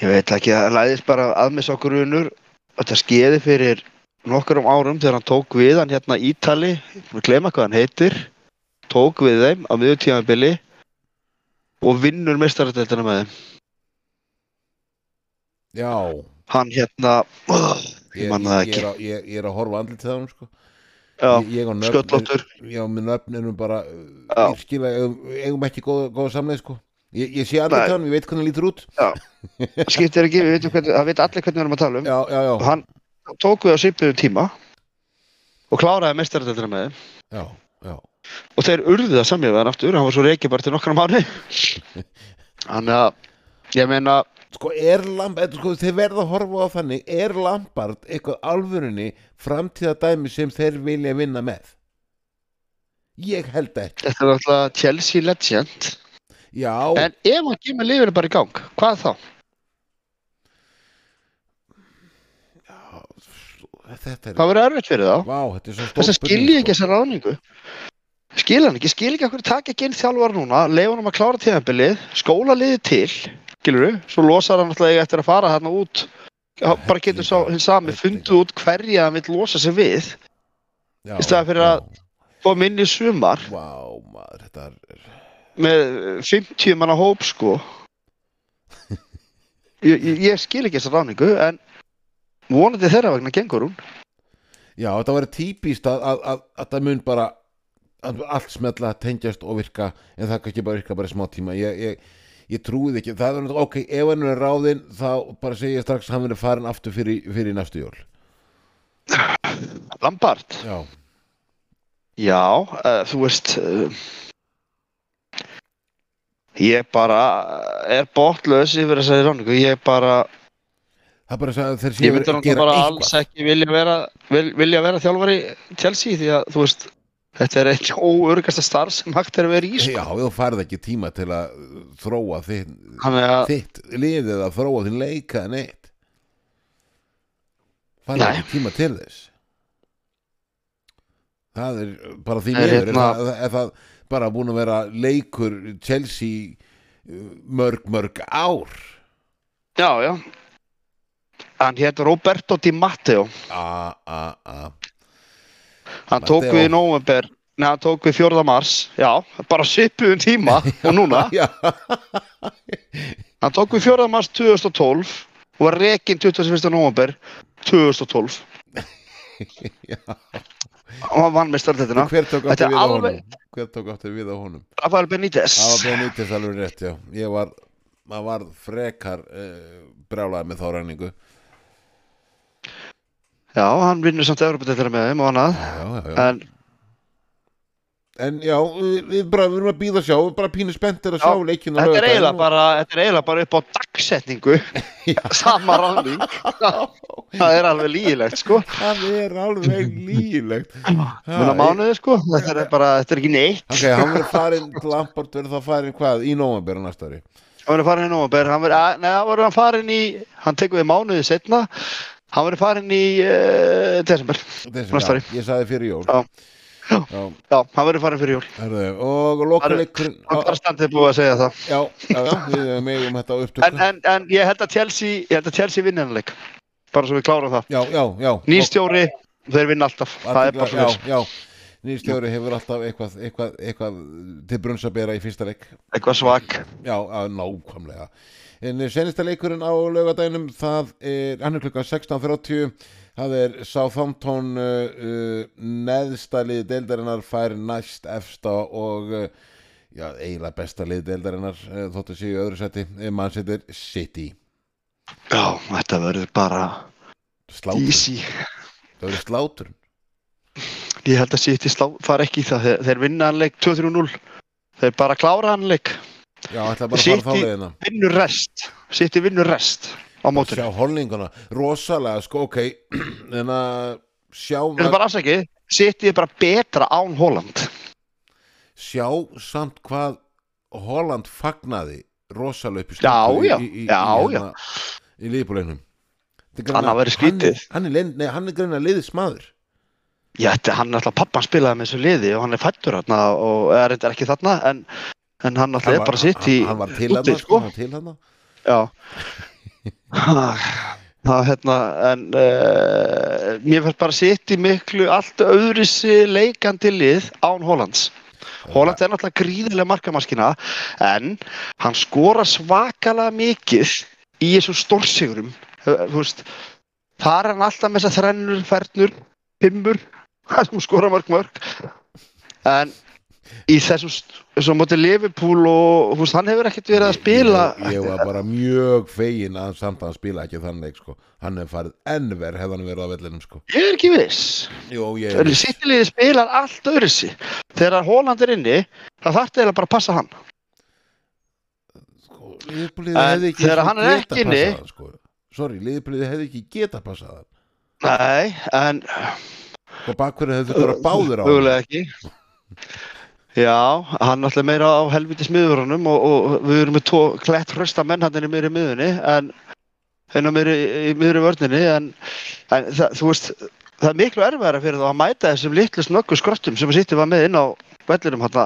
Ég veit ekki, það læðist bara að með okkur unur Þetta skeiði fyrir nokkurum árum þegar hann tók við hann hérna Ítali, við glema hvað hann heitir. Tók við þeim á miður tímabili og vinnur mestaradöldina með þeim. Já, hann hérna ég, ég, ekki. er að, ég, ég er að horfa andlit til það sko. Já, ég, og nöfn já, með nöfn erum bara Já. virkilega, eigum- ekki góða, góða samleið sko. ég, ég sé til hann, ég veit hvernig hann lítur út. <laughs> Skiptir ekki, við veitum hvernig, það veit allir hvernig við erum að tala um. Já, já, og hann tók við á svipuðum tíma og kláraði mestaradöldina með þeim. Já, og þeir urðu það samið við hann aftur hann var svo reikið bara til nokkra mánu <laughs> þannig að ég meina sko er Lampard, sko þeir verða að horfa á þannig, er Lampard eitthvað alvörunni framtíðadæmi sem þeir vilja vinna með? Ég held ekki. Þetta er alltaf Chelsea legend. Já. En ef hann kemur lifinu bara í gang, hvað þá? Já, þetta er... Hvað verður erfitt fyrir þá? Vá, þetta er svo stór... Þess að skilji ekki sko. þessa ráningu. Skilja hann ekki, skilja ekki okkur takja genn þjálfar núna, leifa hann um að klára tíðanbilið, skóla liði til við, svo losar hann alltaf eftir að fara þarna út, Já, bara getur svo hins sami fundið út hverja hann vil losa sig við, já, í staðinn fyrir að- fóðum inn í sumar. Já, vá, maður, er með 50 manna hóp sko. <laughs> Ég, ég, ég skil ekki þessa ráðningu, en vonandi þeirra vegna gengur hún. Já, þetta var típist að, að, að, að það mun bara að allt smetla, tengjast og virka en það kannski bara virka bara smá tíma. Ég, ég, ég trúið ekki, það er ok ef hann er ráðinn, þá bara segja ég strax hann verið farin aftur fyrir, fyrir næstu jól. Lampart. Já, Já, uh, þú veist uh, ég bara er botlaus yfir þessari ráningu, ég bara það er bara að þeir ég séu myndi að gera bara eitthvað. alls ekki vilja vera vil, vilja vera þjálfari Chelsea því að þú veist þetta er eitt óörgasta starf sem hægt er að vera í sko. Já, þú færð ekki tíma til að þróa þitt, að þitt liðið að þróa þinn leika en eitt færð Nei. ekki tíma til þess. Það er bara því Það er miður er, hérna- er það bara búin að vera leikur Chelsea uh, mörg mörg ár. Já, já. Hann hétt Roberto Di Matteo. A a a hann tók við í november Nei, hann tók við 4. mars, já, bara svipuðum tíma <laughs> og núna, hann tók við 4. mars 2012 og var rekinn 21. november 2012 já. og hann vann með starfðettina hver tók er við á honum hver tók aftur við á honum Rafael Benítez var Benítez alveg rétt, já. Ég var, maður var frekar uh, brjálaði með þá ræningu. Já, hann vinnur samt Evropadeildina með þeim og annað. Já, já, já. En En já, við, við, bara, við erum að býða að sjá, við erum bara pínu spenntir að Já, sjá leikinu þetta er eiginlega bara, þetta er eiginlega bara upp á dagsetningu. <laughs> Sama ráðning. Það er alveg lígilegt sko. Það er alveg lígilegt. Muna mánuði sko. Þetta er bara, þetta er ekki neitt. Ok, hann verður farin, Lampard verður þá farin hvað, í nóvambur á næsta ári. Hann verður farin í nóvember. Hann verður, farin í Hann tekur við mánuði setna Hann verður farin í uh, desember. Næsta já, ég saði fyrir jól. Já. Já, Já, hann verður farin fyrir jól. Herðu, og lokaleikurinn, Hann bara standið búið að segja það. Já, já, já, við megum þetta á upptöku. en, en, en ég held að Chelsea Ég held að Chelsea vinna hennar leik. Bara svo við klárum það. Já, já, já. Nýstjóri, þeir vinna alltaf. Það er bara já, svo já, nýrstjóri hefur alltaf eitthvað, eitthvað, eitthvað til brunns að bera í fyrsta leik. Eitthvað svag já, nákvæmlega en senista leikurinn á laugadænum það er, hann er klukkan 16.30 það er Southampton uh, uh, neðsta liði deildarinnar fær næst efsta og uh, já, eiginlega besta liði deildarinnar uh, þóttu séu öðru seti mann setur City. Já, þetta verður bara slátur, easy. Það verður slátur Ég held að City slá, fara ekki í það. Þeir, þeir vinna hann leik 2-3-0 Þeir bara klára hann leik já, að City- Vinnur rest. City vinnur rest á mótur sjá holninguna, rosalega sko, ok, <clears throat> en að sjá, Þetta er bara afsækið City er bara betra án Holland. Sjá samt hvað Holland fagnaði rosalega upp í Já, stúku já, í, í, já, í, hérna, í liðbúlegnum. Hann hafi verið skrítið. hann, er, nei, hann er greina liðismadur Já, þetta hann er alltaf pappan spilaði með þessu liði og hann er fættur og er reyndar ekki þarna en, en hann alltaf er bara sitt í hann, var til hann sko. hann Já. <laughs> Það hérna en uh, mér fannst bara sitt í miklu allt öðrisi leikandi lið án Hollands. Holland er náttúrulega gríðilega markamaskina en hann skora svakalega mikið í þessum stórsigurum þú veist þar er hann alltaf með þessar þrennur, fernur, pimmur <laughs> sem skora mörg mörg. En í þessum þessum móti Liverpool og veist, hann hefur ekkert verið að spila ég, ég var bara mjög fegin að samt að hann spila ekki þann leik sko. hann hefur farið ennver hefði hann verið á vellinum sko. ég er ekki viss. Sittilíði spilar allt öðruðsi þegar Holland er inni það þarf eða bara að passa hann. Sko, þegar sko hann er ekki inni- sko. sorry, liðbúliðið hefði ekki geta passað hann. Nei, en og bakverðið hefði þetta bara báður á hann. mögulega ekki já, hann er alltaf meira á helviti smiðurunum og, og við erum með tvo klett hrösta menn hann er meira í miðunni en inn á miðri, í miðri vörninni en, en það, þú veist það er miklu erfæra fyrir þá að mæta þessum litlu snöggu skrottum sem að sýtti var með inn á vellinum hann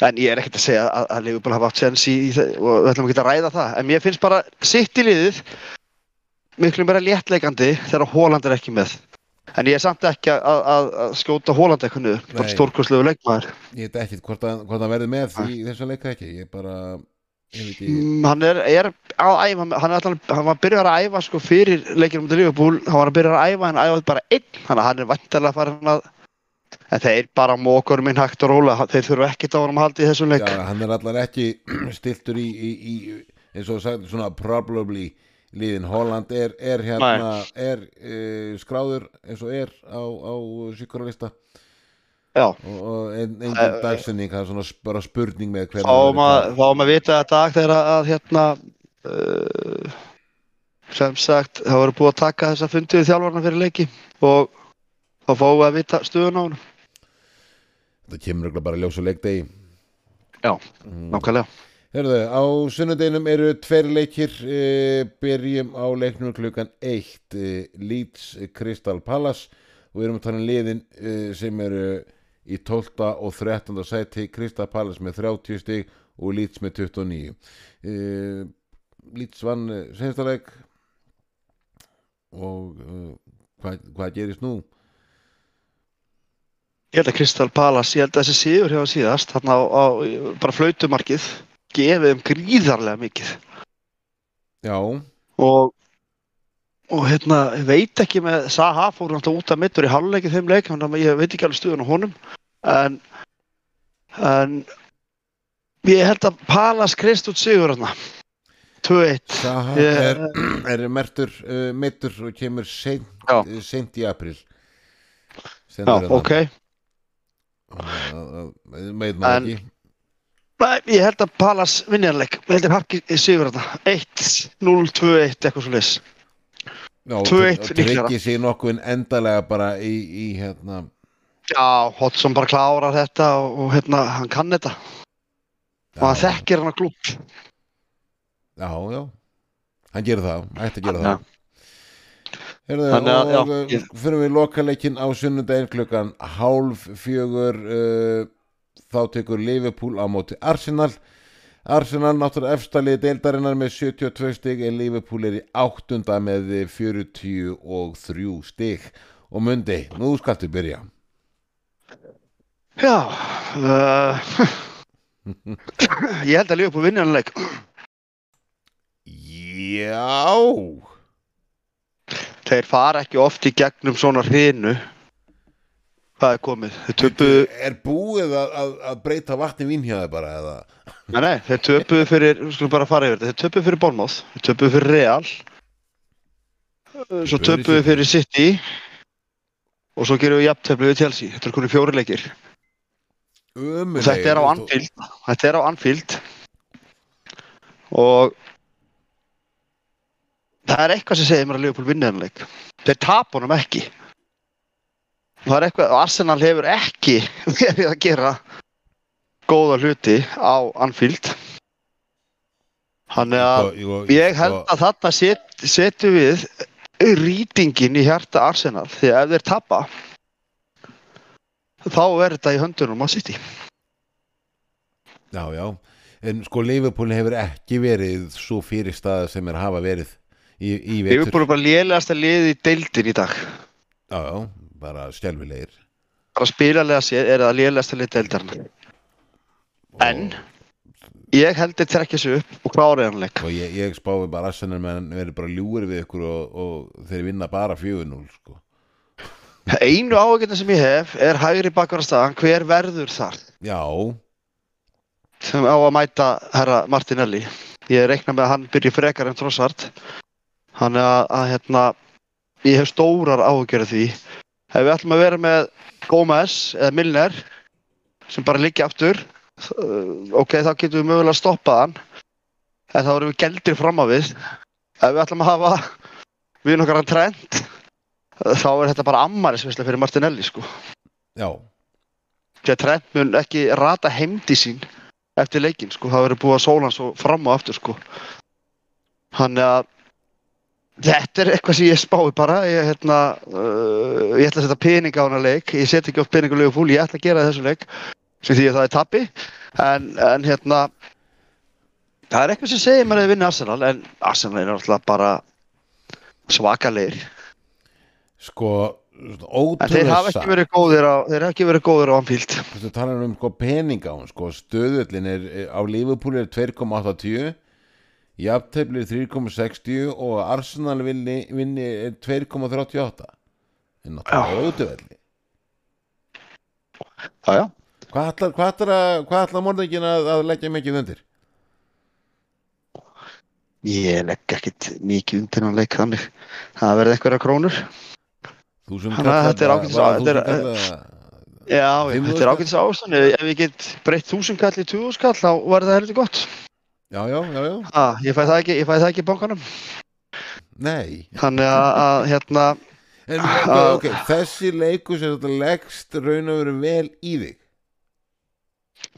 en ég er ekkert að segja að, að Liverpool hafa átt sens í, í það og við ætlum ekki að ræða það en mér finnst bara sitt í liðið miklu meira léttleikandi þegar Hóland er ekki með en ég er samt ekki að, að, að skjóta Hóland eitthvað niður, bara stórkurslegu leikmaður. Ég veit ekki hvort hann, hvort hann verði með í þessa leika ekki. Ég bara, ég veit ekki. Mm, hann er, er að æfa hann, er allan, hann var byrjar að æfa sko fyrir leikinu um Liverpool, hann var að byrja að æfa en æfaði bara einn, þannig að hann er vantilega farin að en þeir bara mókur minn hægt og róla, þeir þurfa ekkert á hann að halda í þessum leik. Já, hann er allar ekki <clears throat> stiltur í, í, í eins og sagt, svona probably liðin Holland er, er hérna er uh, skráður eins og er á, á síkuralista já, og, og en, engin dagsinning það er svona bara spurning með hver þá maður þá maður vita að dag þegar að, að hérna uh, sem sagt, það voru búið að taka þessa fundið þjálfarna fyrir leiki og þá fáum við að vita stöðun á hann það kemur örugglega bara ljós og leikdegi. Já, nákvæmlega Herðu, á sunnudeginum eru tveir leikir e, byrjum á leiknum klukkan 1 e, Leeds Crystal Palace og við erum að tala um liðin e, sem eru í 12. og 13. sæti Crystal Palace með 30 stig og Leeds með 29 e, Leeds vann e, sensta leik og e, hvað, hvað gerist nú? Ég held að Crystal Palace, ég held að þessi sigur hefur síðast, þarna á, á bara flautumarkið, gefið þeim gríðarlega mikið. Já, Og, og hérna, veit ekki með, Saha fór náttúrulega út af mittur í halvleikið þeim leik, þannig að ég veit ekki alveg stuðun á honum. En, en ég held að Palace kreist út sigur þarna. 2-1. Saha Ég- er, er mertur uh, mittur og kemur seint, Já. seint í april Já, ok. Með maður En- ekki Nei, ég held að Palace vinnjarleik, ég held að Harki sigur þarna. 1-0, 2-1, eitthvað svo. Já, 2-1 og líklegra. tryggir sig nokkuð endalega bara í, í hérna Já, Hodgson bara klárar þetta og, og hérna, hann kann þetta. og hann já, þekkir hann að klúpp já, já hann gerir það, ætti að gera Já. það Herðu, Þannig að, já, ég- fyrir við lokaleikin á sunnudaginn klukkan hálf fjögur uh, þá tekur Liverpool á móti Arsenal. Arsenal náttúrulega efstalið deildarinnar með 72 stig en Liverpool er í áttunda með 43 stig. Og mundi, nú skaltu byrja. Já uh, <laughs> Ég held að Liverpool vinna hann leik. Já. Þeir fara ekki oft í gegnum svona hrinu Hvað er komið? Þeir töpuðu, Er búið að, að, að breyta vatni vín hjá þið bara eða? Nei nei, þeir töpuðu fyrir, við skulum bara fara yfir þetta. Þeir töpuðu fyrir Bournemouth, þeir töpuðu fyrir Real Svo Töpuðu fyrir City Og svo gerum við jafntefni við Chelsea. Þetta er konið fjóri leikir. Og Ömulegir þetta er á Anfield. Þetta er á Anfield. Og Það er eitthvað sem segir mér að Liverpool vinna þennan leik. Þeir tap honum ekki. Og það er eitthvað og Arsenal hefur ekki <laughs> verið að gera góða hluti á Anfield. Þannig að Sko, ég held að þarna set, setjum við rýtingin í hjarta Arsenal því að ef þeir tapa þá er þetta í höndunum á City. Já, já. En sko Liverpool hefur ekki verið svo fyrir staða sem er að hafa verið í, í Liverpool er bara lélegasta liðið í deildin í dag. Já, já, bara skjálfilegir bara spilalega séð er það lélegasta lið deildarinn en ég held þeir trekkja sig upp og klára hann leik. Og ég, ég spái bara Arsenal menn verið bara ljúir við ykkur og, og þeir vinna bara 4-0 sko. einu áhugjörna sem ég hef er hægri bakvarastafan hver verður þar? Já, sem á að mæta herra Martinelli. Ég reikna með að hann byrji frekar en Trossard. Hann er að, að hérna ég hef stórar áhugjörð því ef við ætlum að vera með Gómez eða Milner sem bara liggja aftur uh, ok, þá getum við mögulega að stoppa hann en þá erum við gældir fram á við. Ef við ætlum að hafa við nokkar hann trend þá er þetta bara ammarisvisla fyrir Martinelli sko. Já. Því að Trent mun ekki rata heimdi sín eftir leikinn sko, það verður búið að sóla hann svo fram og aftur sko. Þannig að þetta er eitthvað sem ég spái bara. Ég, hérna, uh, ég ætla að setja pening á hana leik. Ég set ekki oft pening á Liverpool, ég ætla að gera þessu leik sem því að það er tappi en, en hérna það er eitthvað sem segir mér að vinna Arsenal en Arsenal er náttúrulega bara svakalegir. Sko, en þeir ótrúlega hafa ekki verið góðir á þeir hafa ekki verið góðir á Anfield. Þú talar um sko peninga á hann sko, stöðullin er á Liverpool er 2,80 jafntefli er 3,60 og Arsenal vinni, vinni er 2,38 en náttúrulega ótrúvelli já, já. Hvað ætlar, hvað ætlar, að, hvað ætlar morðingin að, að leggja mikið undir? ég legg ekkit mikið undir hann leik þannig. Það verði einhverja krónur. Þúsund Þannig að þetta er þúsund kalla- já, þetta er ágætis ástand. Ef ég get breytt þúsund kall í tjúðu skall þá verður það heldur gott Já, já, já, já ah, ég fæ það ekki, ég fæ það ekki í bankanum Nei þannig að, hérna en, Að- ok, Þessi leikur sem þetta leggst raun og veru vel í þig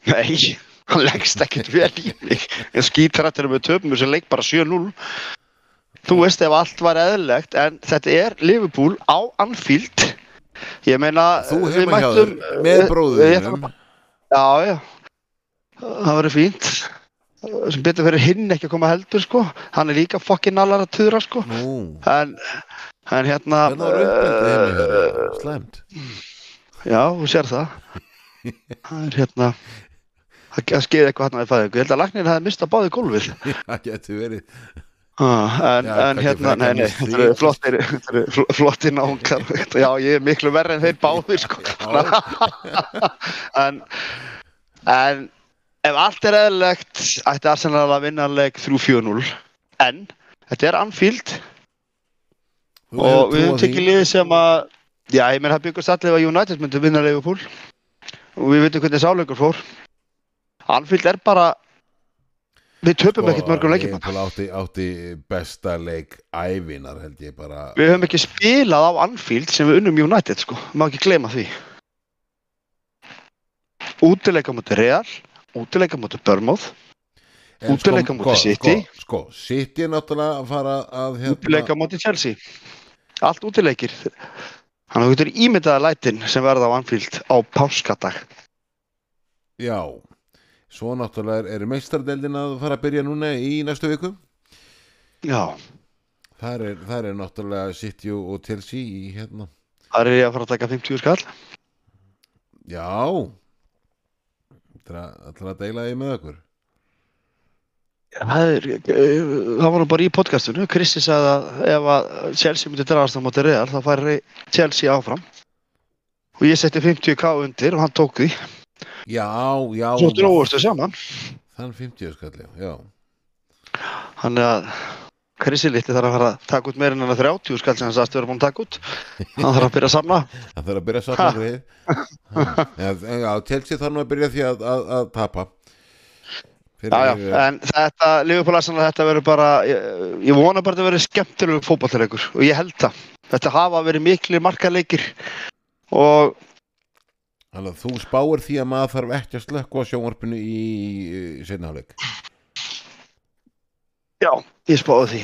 Nei, hann leggst ekkert vel í mig. En skítrættir með töpum sem leik bara 7-0. Þú veist ef allt var eðlilegt, en þetta er Liverpool á Anfield. Ég meina, Þú heima hjá mættum... þér með bróður við- þínum Já, já. Það verður fínt. Sem betur fyrir hinn ekki að koma heldur, sko. Hann er líka fokkin allar að tuðra, sko. Nú, En, en hérna... heima hjá eh, þér? Slæmt Já, þú sér það. <laughs> Það er hérna... Það skeiði eitthvað hann að fæðingu. Ég held að læknir hefði mistað báði gólfið. <laughs> Það getur verið Ah, en, Já, en hérna, nei, nei, þetta eru flottir, flottir náungar, já, ég er miklu verri en þeir báðir, sko. <laughs> en, en, ef allt er eðlilegt, ætti Arsenal að vinna leik 3-4-0, en, þetta er Anfield. Þú og við höfum tekið liðið sem að, já, ég meina, það byggast allir að United myndi vinna Liverpool. Og við veitum hvernig sáleikur fór. Anfield er bara, við töpum ekkert mörgum leikjum. Liverpool átti, átti besta leik ævinar held ég bara. Við höfum ekki spilað á Anfield sem við unnum United sko, má ekki gleyma því. Útileika mútið Real, útileika mútið Börmóð, En útileika sko- móti sko- City. Sko, sko, City er náttúrulega að fara að hérna, útileika mútið Chelsea. Allt útileikir. Þannig að þú getur ímyndaða lætin sem verða á Anfield á páskadag. Já, svo náttúrulega er, er meistardeldin að fara að byrja núna í næstu viku Já, Þar er, þar er náttúrulega City og Chelsea í hérna það er ég að fara að taka 50 skall. Já Það ætlar að deila því með okkur Það, er, það var nú bara í podcastinu. Kristi sagði að ef að Chelsea myndi dragast á mótið Real þá færi Chelsea áfram. Og ég setti 50k undir og hann tók því. Já, já Svo dróðustu saman. Þann 50 skalli, já Þannig að Krissi litli þarf að fara að taka út meira en hann 30 skall sem hann sagðist vera búin að taka út. Hann þarf að byrja að samna. Það þarf að byrja að satna greið Já, já, Chelsea þarf nú að byrja því að, að, að tapa Fyrir, Já, já, en þetta, Arsenal, þetta verður bara, ég, ég vona bara að þetta verður skemmtilegur fótballleikur og ég held það. Þetta hafa verið miklu markaleikir og Þannig að þú spáir því að maður þarf ekki að slökka á sjónvarpinu í, í seinnaháleik já, ég spáði því.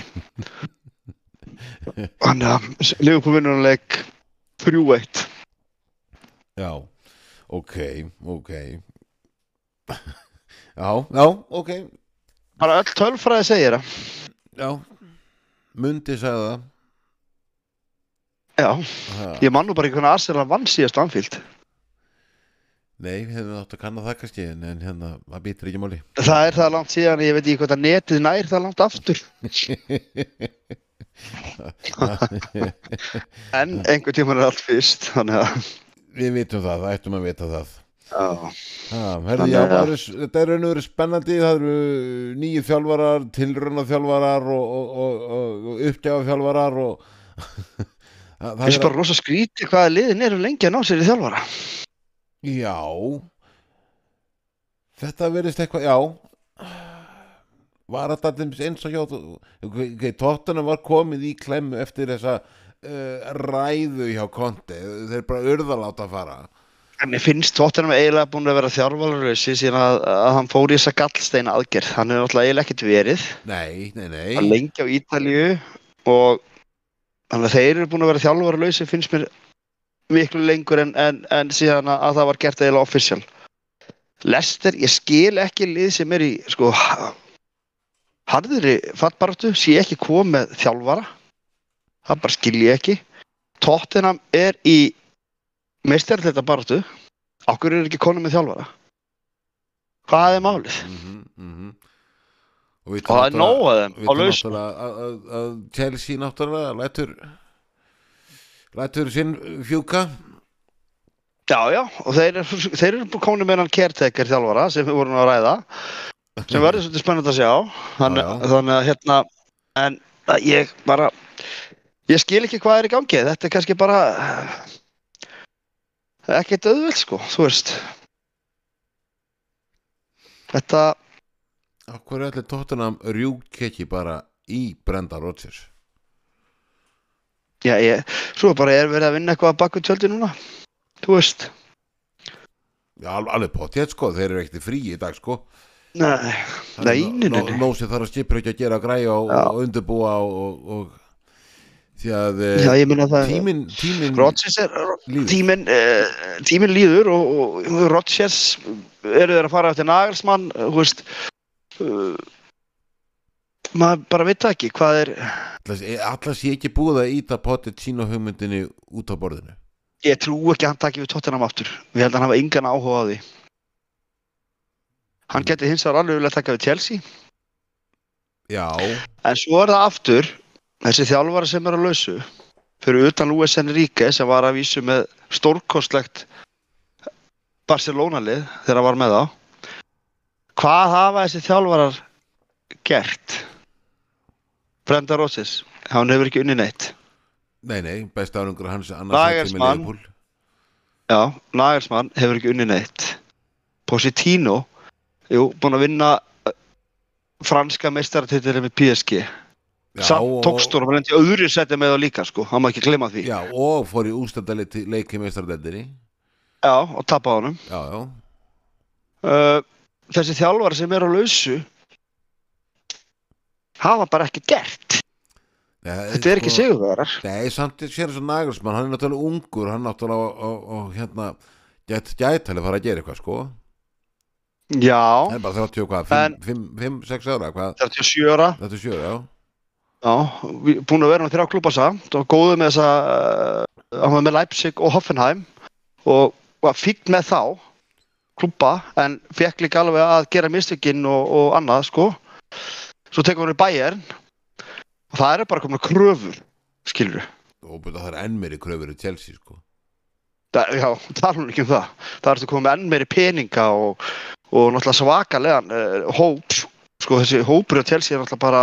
<laughs> Þannig að Liverpool vinnur hann leik 3-1. Já, ok, ok <laughs> Já, já, ok Bara öll tölfræði segir það. Já, Mundi sagði það Já, ég man nú bara ekki hvernig Arsenal vann síðast Anfield. Nei, við hefum átt að kanna það kannski en, en hérna, það býtir ekki máli Það er það langt síðan, ég veit ekki hvað það netið nær það langt aftur. <laughs> En einhvern tímann er allt fyrst, að... Við vitum það, það ættum að vita það Já, herði, já, að- eru, Þetta er raun og verið spennandi Það eru nýju þjálfarar, tilruna þjálfarar og, og, og, og, uppgjafa þjálfarar og <laughs> það, finnst bara rosa skríti hvaða liðin eru lengi að ná sér í þjálfara. Já. Þetta verðist eitthvað, já. Var þetta eins og hjá Tottenham var komið í klemmu eftir þessa uh, ræðu hjá Konti Þeir bara urðalátt að fara. En mér finnst Tottenham eiginlega búin að vera þjálfarlösi síðan að, að hann fór í þessa gallsteina aðgerð. Hann er náttúrulega eiginlega ekkert verið. Nei, nei, Hann nei lengi á Ítalíu og þannig að þeir eru búin að vera lausi finnst mér miklu lengur en, en, en síðan að, að það var gert eða official. Lester, ég skil ekki lið sem er í sko harðri fattbaratu, sé ekki komið með þjálfara. Það bara skil ég ekki. Tottenham er í meistarleita baratu okkur er ekki konum með þjálfara? Hvað er málið? mm -hmm. og það er nóg að þeim á laus að Chelsea náttúrulega lætur lætur sinn fjúka? Já já og þeir þeir eru konum með hann caretaker þjálfara sem við vorum að ræða sem verður svolítið spennand að sjá. Þannig, Já, já. þannig að hérna en að ég bara ég skil ekki hvað er í gangi. Þetta er kannski bara ekkert auðveld sko þú veist. Þetta Akkur er allir tóttunam rjúk ekki bara í Brenda Rodgers já ég svo bara er verið að vinna eitthvað að baka tjöldi núna. Þú veist. Já, al- alveg potið sko, þeir eru ekkert frí í dag sko. Nei nei nei, nei, nei. Nósi þarf að skipra ekki að gera græja og, og undirbúa og, og, og því að eh, já ég minna það tímin Rodgers er líður. tíminn uh, tímin líður og, og Rodgers eru þeir að fara eftir Nagelsmann þú veist uh, maður bara veit það ekki hvað er Allars ég ekki búið að íta potið sína hugmyndinni út á borðinu. Ég trú ekki að hann taki við Tottenham aftur. Við held að hann hafa engan áhuga á því. Hann geti hins vegar alveg vilja taka við Chelsea. Já, en svo er það aftur þessi þjálfara sem er að lausu fyrir utan Luis Enrique sem var að vísu með stórkostlegt Barcelona lið þegar hann var með þá. Hvað hafa þessi þjálfarar gert Brenda Rosses hann hefur ekki unni neitt. Nei nei, besta árungur hans Nagelsmann. Já, Nagelsmann hefur ekki unni neitt. Positino Jú, búinn að vinna uh, franska meistaratitilið með PSG Samt tókstur og hann lendi öðru seti með það líka sko, hann má ekki glemma því. Já, og fór í ústændaleik leiki meistardeldinni Já, og tappa honum. Já, já, uh, Þessi þjálfar sem er á lausu hafa bara ekki gert. Nei, Þetta er ekki sko- sigurvegarar. Nei, samt sér þessu Nagelsmann, hann er náttúrulega ungur, hann náttúrulega og, og, og hérna gæt gætali fara að gera eitthvað sko. Já, Það er bara 30 og hvað, En- 5-6 ára hvað, 37 ára. 37, já. Já, við- búinn að vera með þrjá klúpa samt og góðu með þessa uh, hann var með Leipzig og Hoffenheim og var fínt með þá klúpa en fekk líka alveg að gera mistökinn og, og annað sko svo tekur hann í Bayern og það eru bara komin kröfur skilur og að það er enn meiri kröfur í Chelsea sko það, já, tala hún ekki um það það ertu komið enn meiri peninga og, og náttúrulega svakalegan uh, hóp sko þessi hópur á Chelsea er náttúrulega bara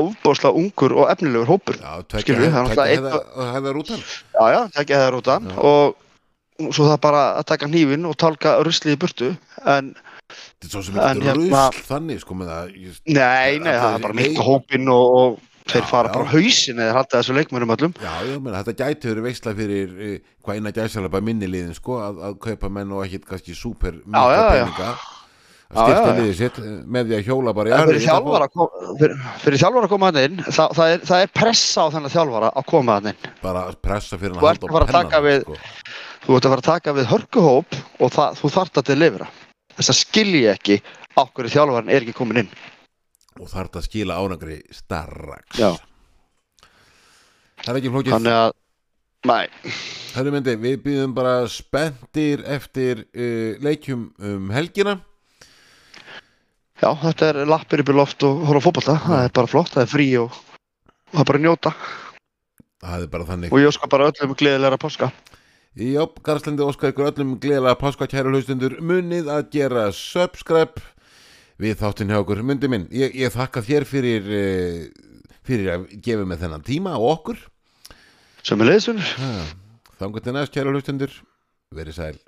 ofbáslega ungur og efnilegur hópur Já, tvekja Skilurðu, það er náttúrulega hefða, hefða rútan Já, já, það rútan Já. og svo það bara að taka hnífin og talka ruslið í burtu en Þetta er svo sem ekki hérna- rusl þannig sko með það nei, nei, það er bara Nei. mikla hópin og, og þeir Já, fara já. bara á hausin eða halda þessu leikmönum öllum Já, ég meina, þetta gæti verið veistla fyrir eh, hvað eina gæsalega bara minni liðin sko að, að kaupa menn og ekkit kannski súper já, mikla já. peninga Já, já, já. liðið sitt eh, með því að hjóla bara í fyrir þjálfara, kom- fyrir, fyrir þjálfara að koma hann inn það, það, er, það er pressa á þennan þjálfara að koma hann inn bara pressa fyrir hann að að taka við- sko. þú ert að fara að taka við hörkuhóp og það, þú þart að delivera þess að skilji ekki á hverju þjálfaran er ekki komin inn. Og þarf þetta að skila ánangri starrax Já. Það er ekki flókið. Þannig að, Það myndi, við býðum bara spenntir eftir uh, leikjum um helgina. Já, þetta er lappir upp í loft og horfa á fótbolta, það er bara flott, það er frí og, það er bara njóta. Það er bara þannig. Og ég óska bara öllum gleðilega páska Jó, Garðslandi óskar ykkur öllum gleðilega páska kæra hlustundur munið að gera subscribe við þáttinn hjá okkur. Mundi minn, ég, ég þakka þér fyrir uh, fyrir að gefa mig þennan tíma og okkur. Sem leiðsunur Þannig til næst kæra hlustundur verið sæl